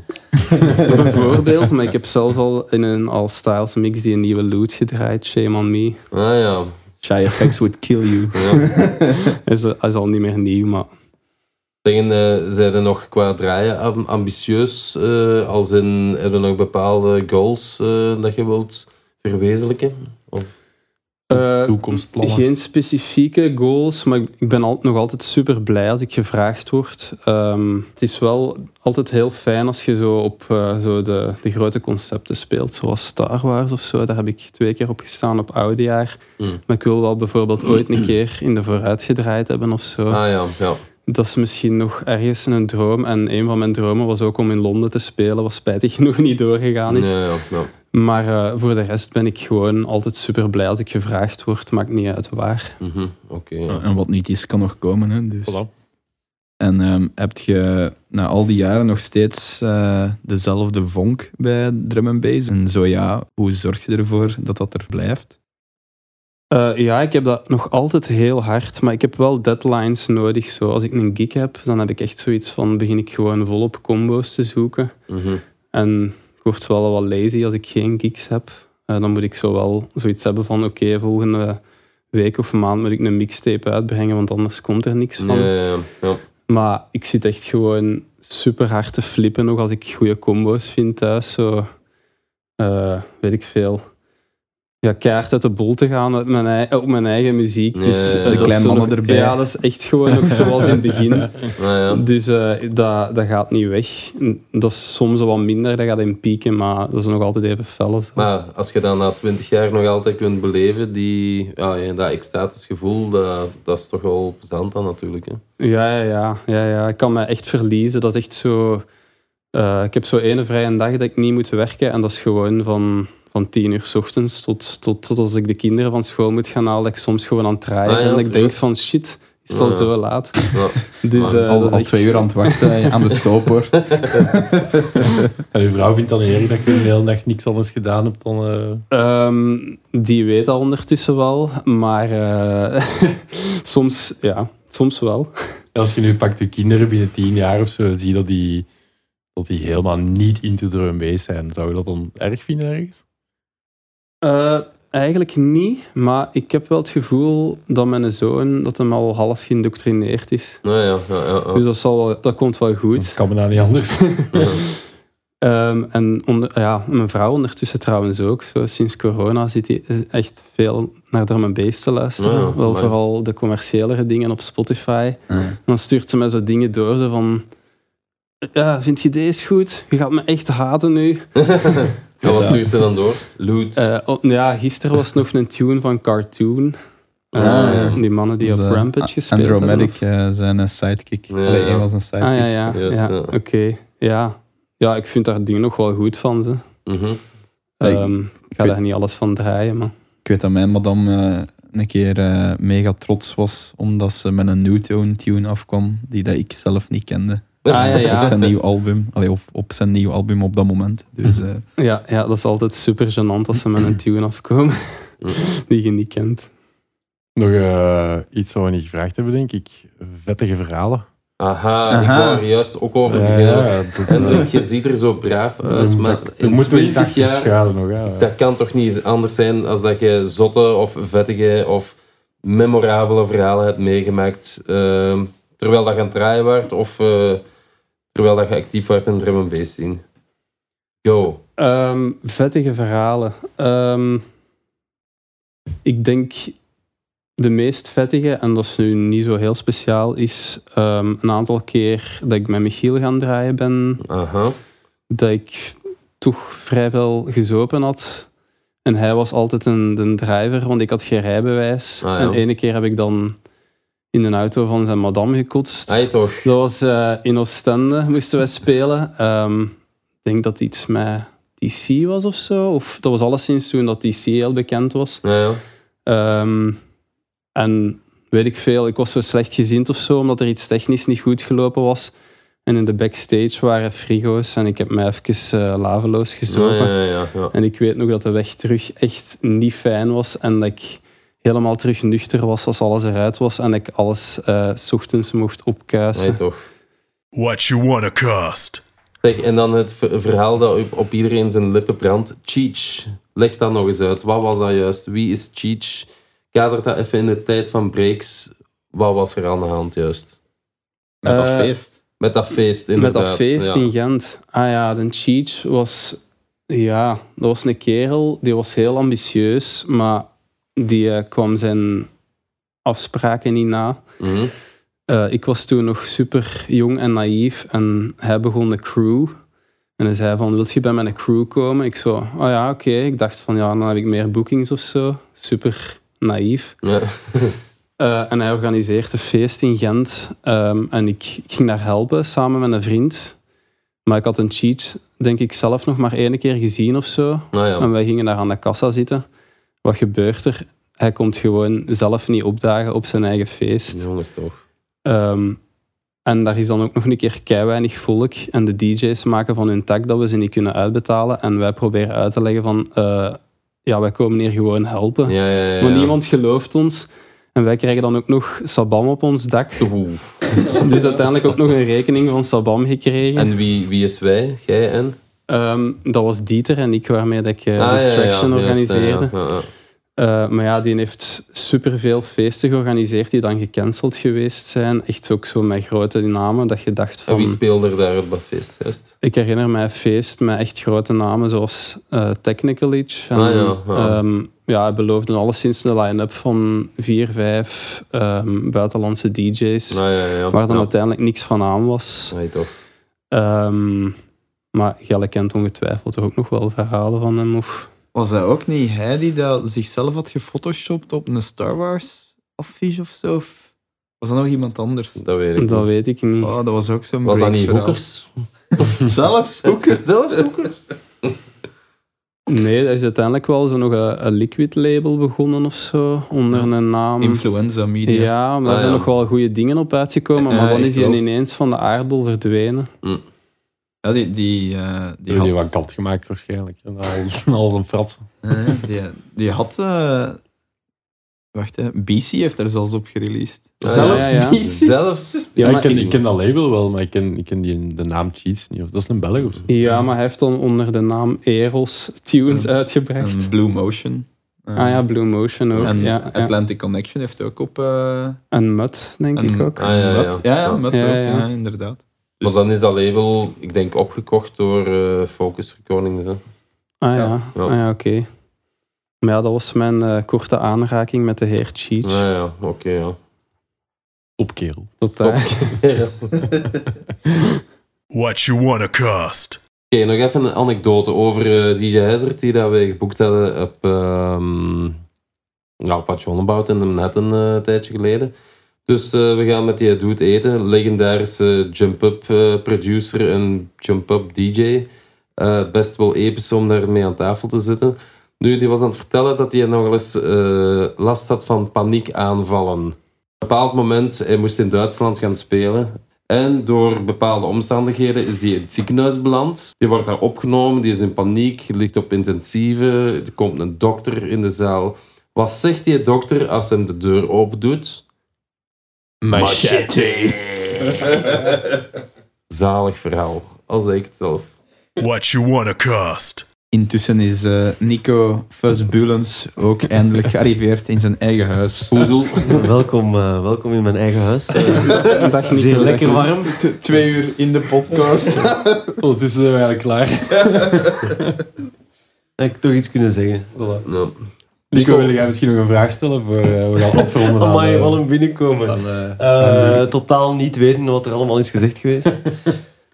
Bijvoorbeeld, maar ik heb zelfs al in een All Styles mix die een nieuwe loot gedraaid, Shame on Me. Ah ja. Shy Effects would kill you. is, hij is al niet meer nieuw, maar... Zeggen, eh, zijn er nog qua draaien am- ambitieus? eh, als in, je nog bepaalde goals eh, dat je wilt verwezenlijken? Of, Eh, Toekomstplannen. Geen specifieke goals, maar ik- ben al, nog altijd super blij als ik gevraagd word. Ehm, het is wel altijd heel fijn als je zo op eh, zo de, de grote concepten speelt, zoals Star Wars of zo. Daar heb ik twee keer op gestaan op oudejaar. Mm. Maar ik wil wel bijvoorbeeld ooit een keer in de vooruit gedraaid hebben of zo. ah ja, ja. Dat is misschien nog ergens een droom. En een van mijn dromen was ook om in Londen te spelen, wat spijtig genoeg niet doorgegaan is. ja, ja, ja. Maar eh, voor de rest ben ik gewoon altijd super blij als ik gevraagd word. Maakt niet uit waar. Mhm, Oké. ja. En wat niet is, kan nog komen. Hè, dus. Voilà. En ehm, heb je na al die jaren nog steeds eh, dezelfde vonk bij drum bass? En zo ja, hoe zorg je ervoor dat dat er blijft? Eh, ja, ik heb dat nog altijd heel hard. Maar ik heb wel deadlines nodig. Zo, als ik een gig heb, dan heb ik echt zoiets van... begin ik gewoon volop combo's te zoeken. Mhm. En ik word wel wat lazy als ik geen gigs heb. Eh, dan moet ik zo wel zoiets hebben van... Oké, volgende week of maand moet ik een mixtape uitbrengen, want anders komt er niks van. Ja, ja, ja, ja. Maar ik zit echt gewoon super hard te flippen nog als ik goede combo's vind thuis. Zo, eh, weet ik veel. Ja, keihard uit de bol te gaan met mijn, op mijn eigen muziek. Dus, eh. De kleine mannen nog- erbij. Ja, dat is echt gewoon nog zoals in het begin. Ah, ja. Dus eh, dat, dat gaat niet weg. Dat is soms wel wat minder, dat gaat in pieken, maar dat is nog altijd even fel. Maar als je dat na twintig jaar nog altijd kunt beleven, die, ja, ja, dat extatisch gevoel, dat, dat is toch wel plezant dan natuurlijk. Hè? Ja, ja, ja, ja, ja. Ik kan me echt verliezen. Dat is echt zo... eh, ik heb zo ene vrije dag dat ik niet moet werken. En dat is gewoon van, van tien uur s ochtends tot, tot, tot als ik de kinderen van school moet gaan halen. Dat ik soms gewoon aan het draaien Ah, ja. En ik denk van, shit, is het al Ja. zo laat. Ja. Dus eh, al, dat is al echt- twee uur aan het wachten aan de schoolpoort. En uw vrouw vindt dan eerlijk dat je de hele dag niks anders gedaan hebt dan... eh, Ehm, die weet al ondertussen wel, maar eh, soms, ja, soms wel. Als je nu pakt je kinderen binnen tien jaar of zo, zie je dat die, dat die helemaal niet into drum and bass zijn. Zou je dat dan erg vinden ergens? Eh, eigenlijk niet, maar ik heb wel het gevoel dat mijn zoon dat hem al half geïndoctrineerd is. Nou ja, ja, ja, ja. Dus dat, zal wel, dat komt wel goed. Dat kan me nou niet anders. Ehm, en onder, ja, mijn vrouw ondertussen trouwens ook. Zo, sinds corona zit hij eh, echt veel naar drum bass te luisteren. Wel amai. vooral de commerciëlere dingen op Spotify. Dan stuurt ze mij zo dingen door, zo van... Ja, vind je deze goed? Je gaat me echt haten nu. En wat stuurt ze dan door? Loot. Eh, oh, ja, gisteren was nog een tune van Cartoon. Eh, Ah, ja. Die mannen die op eh, Rampage gespeeld hebben. Andromatic, eh, zijn eh, sidekick. Ja, Allee, was een sidekick. Ah ja, ja. Oké. Ja. ja, ik vind daar dingen nog wel goed van. Ze. Mhm. Ik- Ehm, ik ga weet- daar niet alles van draaien, maar... Ik weet dat mijn madame eh, een keer eh, mega trots was omdat ze met een Newtone tune afkwam die dat ik zelf niet kende. Ah, ja, ja. Op zijn nieuw album. Allee, op, op zijn nieuw album op dat moment. Dus eh, Ja, ja, dat is altijd super gênant als ze met een tune afkomen Mhm. die je niet kent. Nog eh, iets wat we niet gevraagd hebben, denk ik. Vettige verhalen. Aha, ik Aha. wou er juist ook over beginnen. ja, dat, Hendrik, je ziet er zo braaf uit, maar er in moet wel 20 80 jaar... schuilen nog. Ja. Dat kan toch niet anders zijn als dat je zotte of vettige of memorabele verhalen hebt meegemaakt ehm, terwijl dat je aan het draaien wordt of eh, terwijl dat je actief wordt in drum and bass zien. Go. Ehm, vettige verhalen. Ehm, ik denk de meest vettige, en dat is nu niet zo heel speciaal, is ehm, een aantal keer dat ik met Michiel gaan draaien ben, Aha. dat ik toch vrij veel gezopen had. En hij was altijd een, de driver, want ik had geen rijbewijs. Ah, ja. En ene keer heb ik dan in een auto van zijn madame gekotst. Hij toch. Dat was eh, in Oostende, moesten wij spelen. Ehm, ik denk dat iets met DC was of zo. Of dat was alleszins toen dat DC heel bekend was. Ja, ja. Ehm, en weet ik veel, ik was zo slecht gezind of zo, omdat er iets technisch niet goed gelopen was. En in de backstage waren frigo's en ik heb mij even eh, laveloos gezopen. Ja, ja, ja, ja. En ik weet nog dat de weg terug echt niet fijn was en dat ik helemaal terug nuchter was als alles eruit was en ik alles eh, s ochtends mocht opkuisen. Hij toch. What you wanna cost? Zeg, en dan het ver- verhaal dat op, op iedereen zijn lippen brandt. Cheech. Leg dat nog eens uit. Wat was dat juist? Wie is Cheech? Kadert dat even in de tijd van breaks. Wat was er aan de hand juist? met dat Eh, feest. Met dat feest, Met dat feest ja. in Gent. Ah ja, de Cheech was... Ja, dat was een kerel, die was heel ambitieus, maar die eh, kwam zijn afspraken niet na. Mhm. Eh, ik was toen nog super jong en naïef en hij begon de crew. En hij zei van, wilt je bij mijn crew komen? Ik zo, oh ja, oké. Ik dacht van, ja, dan heb ik meer bookings of zo. Super naïef. Ja. Eh, en hij organiseert een feest in Gent. Ehm, en ik, ik ging daar helpen samen met een vriend. Maar ik had een cheat, denk ik, zelf nog maar één keer gezien of zo. Ja. En wij gingen daar aan de kassa zitten. Wat gebeurt er? Hij komt gewoon zelf niet opdagen op zijn eigen feest. Jongens toch. Ehm, en daar is dan ook nog een keer kei weinig volk. En de DJ's maken van hun tak dat we ze niet kunnen uitbetalen. En wij proberen uit te leggen van... eh, ja, wij komen hier gewoon helpen. Ja, ja, ja. ja. Maar niemand gelooft ons. En wij krijgen dan ook nog Sabam op ons dak. Oeh. Dus uiteindelijk ook nog een rekening van Sabam gekregen. En wie, wie is wij? Jij en? Ehm, dat was Dieter en ik waarmee dat ik eh, Ah, ja, Distraction ja, organiseerde. maar ja, die heeft superveel feesten georganiseerd die dan gecanceld geweest zijn. Echt ook zo met grote namen dat je dacht En van... wie speelde er daar op dat feest juist? Ik herinner mij een feest met echt grote namen zoals eh Technical. En, Ah, ja, ja. ehm, ja, hij beloofde alleszins de line-up van vier, vijf ehm, buitenlandse DJ's. Ja, ja. waar dan uiteindelijk niks van aan was. Nee, toch. Maar Gelle kent ongetwijfeld ook nog wel verhalen van hem. Of... Was dat ook niet hij die dat zichzelf had gefotoshopt op een Star Wars affiche of zo? Of was dat nog iemand anders? Dat weet ik Dat niet. weet ik niet. Oh, dat was ook zo'n Was dat niet. Hoekers? Zelfs hoekers? Zelfs hoekers? Nee, dat is uiteindelijk wel zo nog een, een liquid label begonnen of zo, onder een naam... Influenza Media. Ja, maar Ah, daar zijn ja. nog wel goede dingen op uitgekomen, Ja, maar dan is hij ineens van de aardbol verdwenen. Ja, die, die, eh, die, Die, die had, wat kat gemaakt waarschijnlijk. En als, als een frat. eh, die, die had... eh, wacht, hè. BC heeft er zelfs op gereleased. Zelfs ja, ja. BC? Zelfs. Ja, maar ik, ken, ik- ken dat label wel, maar ik ken, ik ken die, de naam Cheats niet. Dat is een Belg of zo. Ja, maar hij heeft dan onder de naam Eros Tunes uitgebracht. Blue Motion. Eh, Ah ja, Blue Motion ook. En ja, ja. Atlantic Connection heeft ook op... eh En Mud, denk een- ik ook. Ah, ja, ja. Mud. Ja, ja. Mud ook. ja. Ja, inderdaad. Maar dan is dat label, ik denk, opgekocht door eh, Focus Recordings. Hè. Ah ja, Ja. Ah, ja oké. Maar ja, dat was mijn eh, korte aanraking met de heer Cheech. Ja, ja, oké, ja. Op kerel. Tot daar. What you wanna cost? Oké, nog even een anekdote over eh, DJ Hazard die dat wij geboekt hadden op, ehm ja, op Patch Honebaut in de net een eh, tijdje geleden. Dus eh, we gaan met die dude eten. Legendarische jump-up eh, producer en jump-up DJ. Eh, best wel episch om daarmee aan tafel te zitten. Nu, die was aan het vertellen dat hij nogal eens last had van paniekaanvallen. Op een bepaald moment, hij moest in Duitsland gaan spelen. En door bepaalde omstandigheden is die in het ziekenhuis beland. Die wordt daar opgenomen, die is in paniek, ligt op intensieve. Er komt een dokter in de zaal. Wat zegt die dokter als hem de deur open doet? Machete. Zalig verhaal. Al zeg ik het zelf. What you wanna cost? Intussen is eh, Nico Fusbulens ook eindelijk gearriveerd in zijn eigen huis. Poezel. welkom, eh, welkom in mijn eigen huis. Eh, Dag, Nico. zeer Dag, lekker warm. Twee uur in de podcast. Ondertussen zijn we eigenlijk klaar. Dat ik toch iets kunnen zeggen. Voilà. Ja. Nico, wil jij misschien nog een vraag stellen? Voor, eh, we gaan afronden aan, Amai, eh, wat een binnenkomen. aan, eh, Eh, totaal niet weten wat er allemaal is gezegd geweest.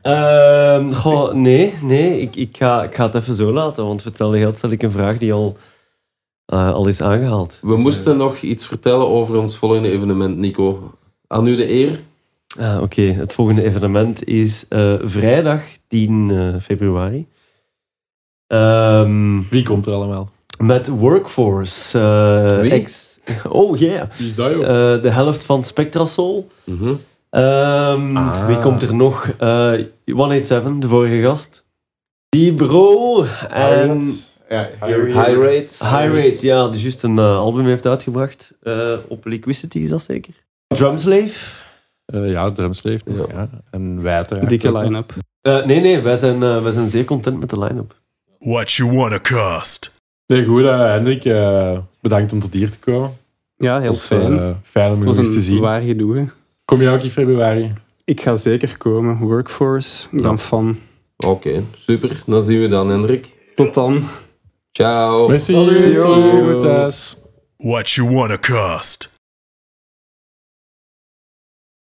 Ehm, goh, nee, nee ik, ik, ga, ik ga het even zo laten, want voor hetzelfde geld stel ik een vraag die al, eh, al is aangehaald. We moesten nog iets vertellen over ons volgende evenement, Nico. Aan u de eer. Ah, Oké, het volgende evenement is eh, vrijdag 10 eh, februari. Ehm, Wie komt er allemaal? Met Workforce. eh, Wie? ex- oh yeah. Wie is dat, joh? Eh, de helft van Spectrasol. Mhm. Ehm, Ah. Wie komt er nog? Eh 187, de vorige gast. Die bro. En High rate. High Rate, ja, die juist een album heeft uitgebracht. eh, op Liquidity is dat zeker. Drumslave. Eh, ja, Drumslave. Ja. Ja. En wij uiteraard Dikke line-up. Eh, nee, nee, wij zijn, wij zijn zeer content met de line-up. What you wanna cost? Nee, goed, eh, Hendrik. eh, bedankt om tot hier te komen. Ja, heel was, fijn. eh, fijn om je te zien. waar gedoe. hè. Kom je ook in februari? Ik ga zeker komen. Workforce, ik ben Ja. fan. Oké, super. Dan zien we dan, Hendrik. Tot dan. Ciao. Merci. Salut. Salut. thuis. What you wanna cost?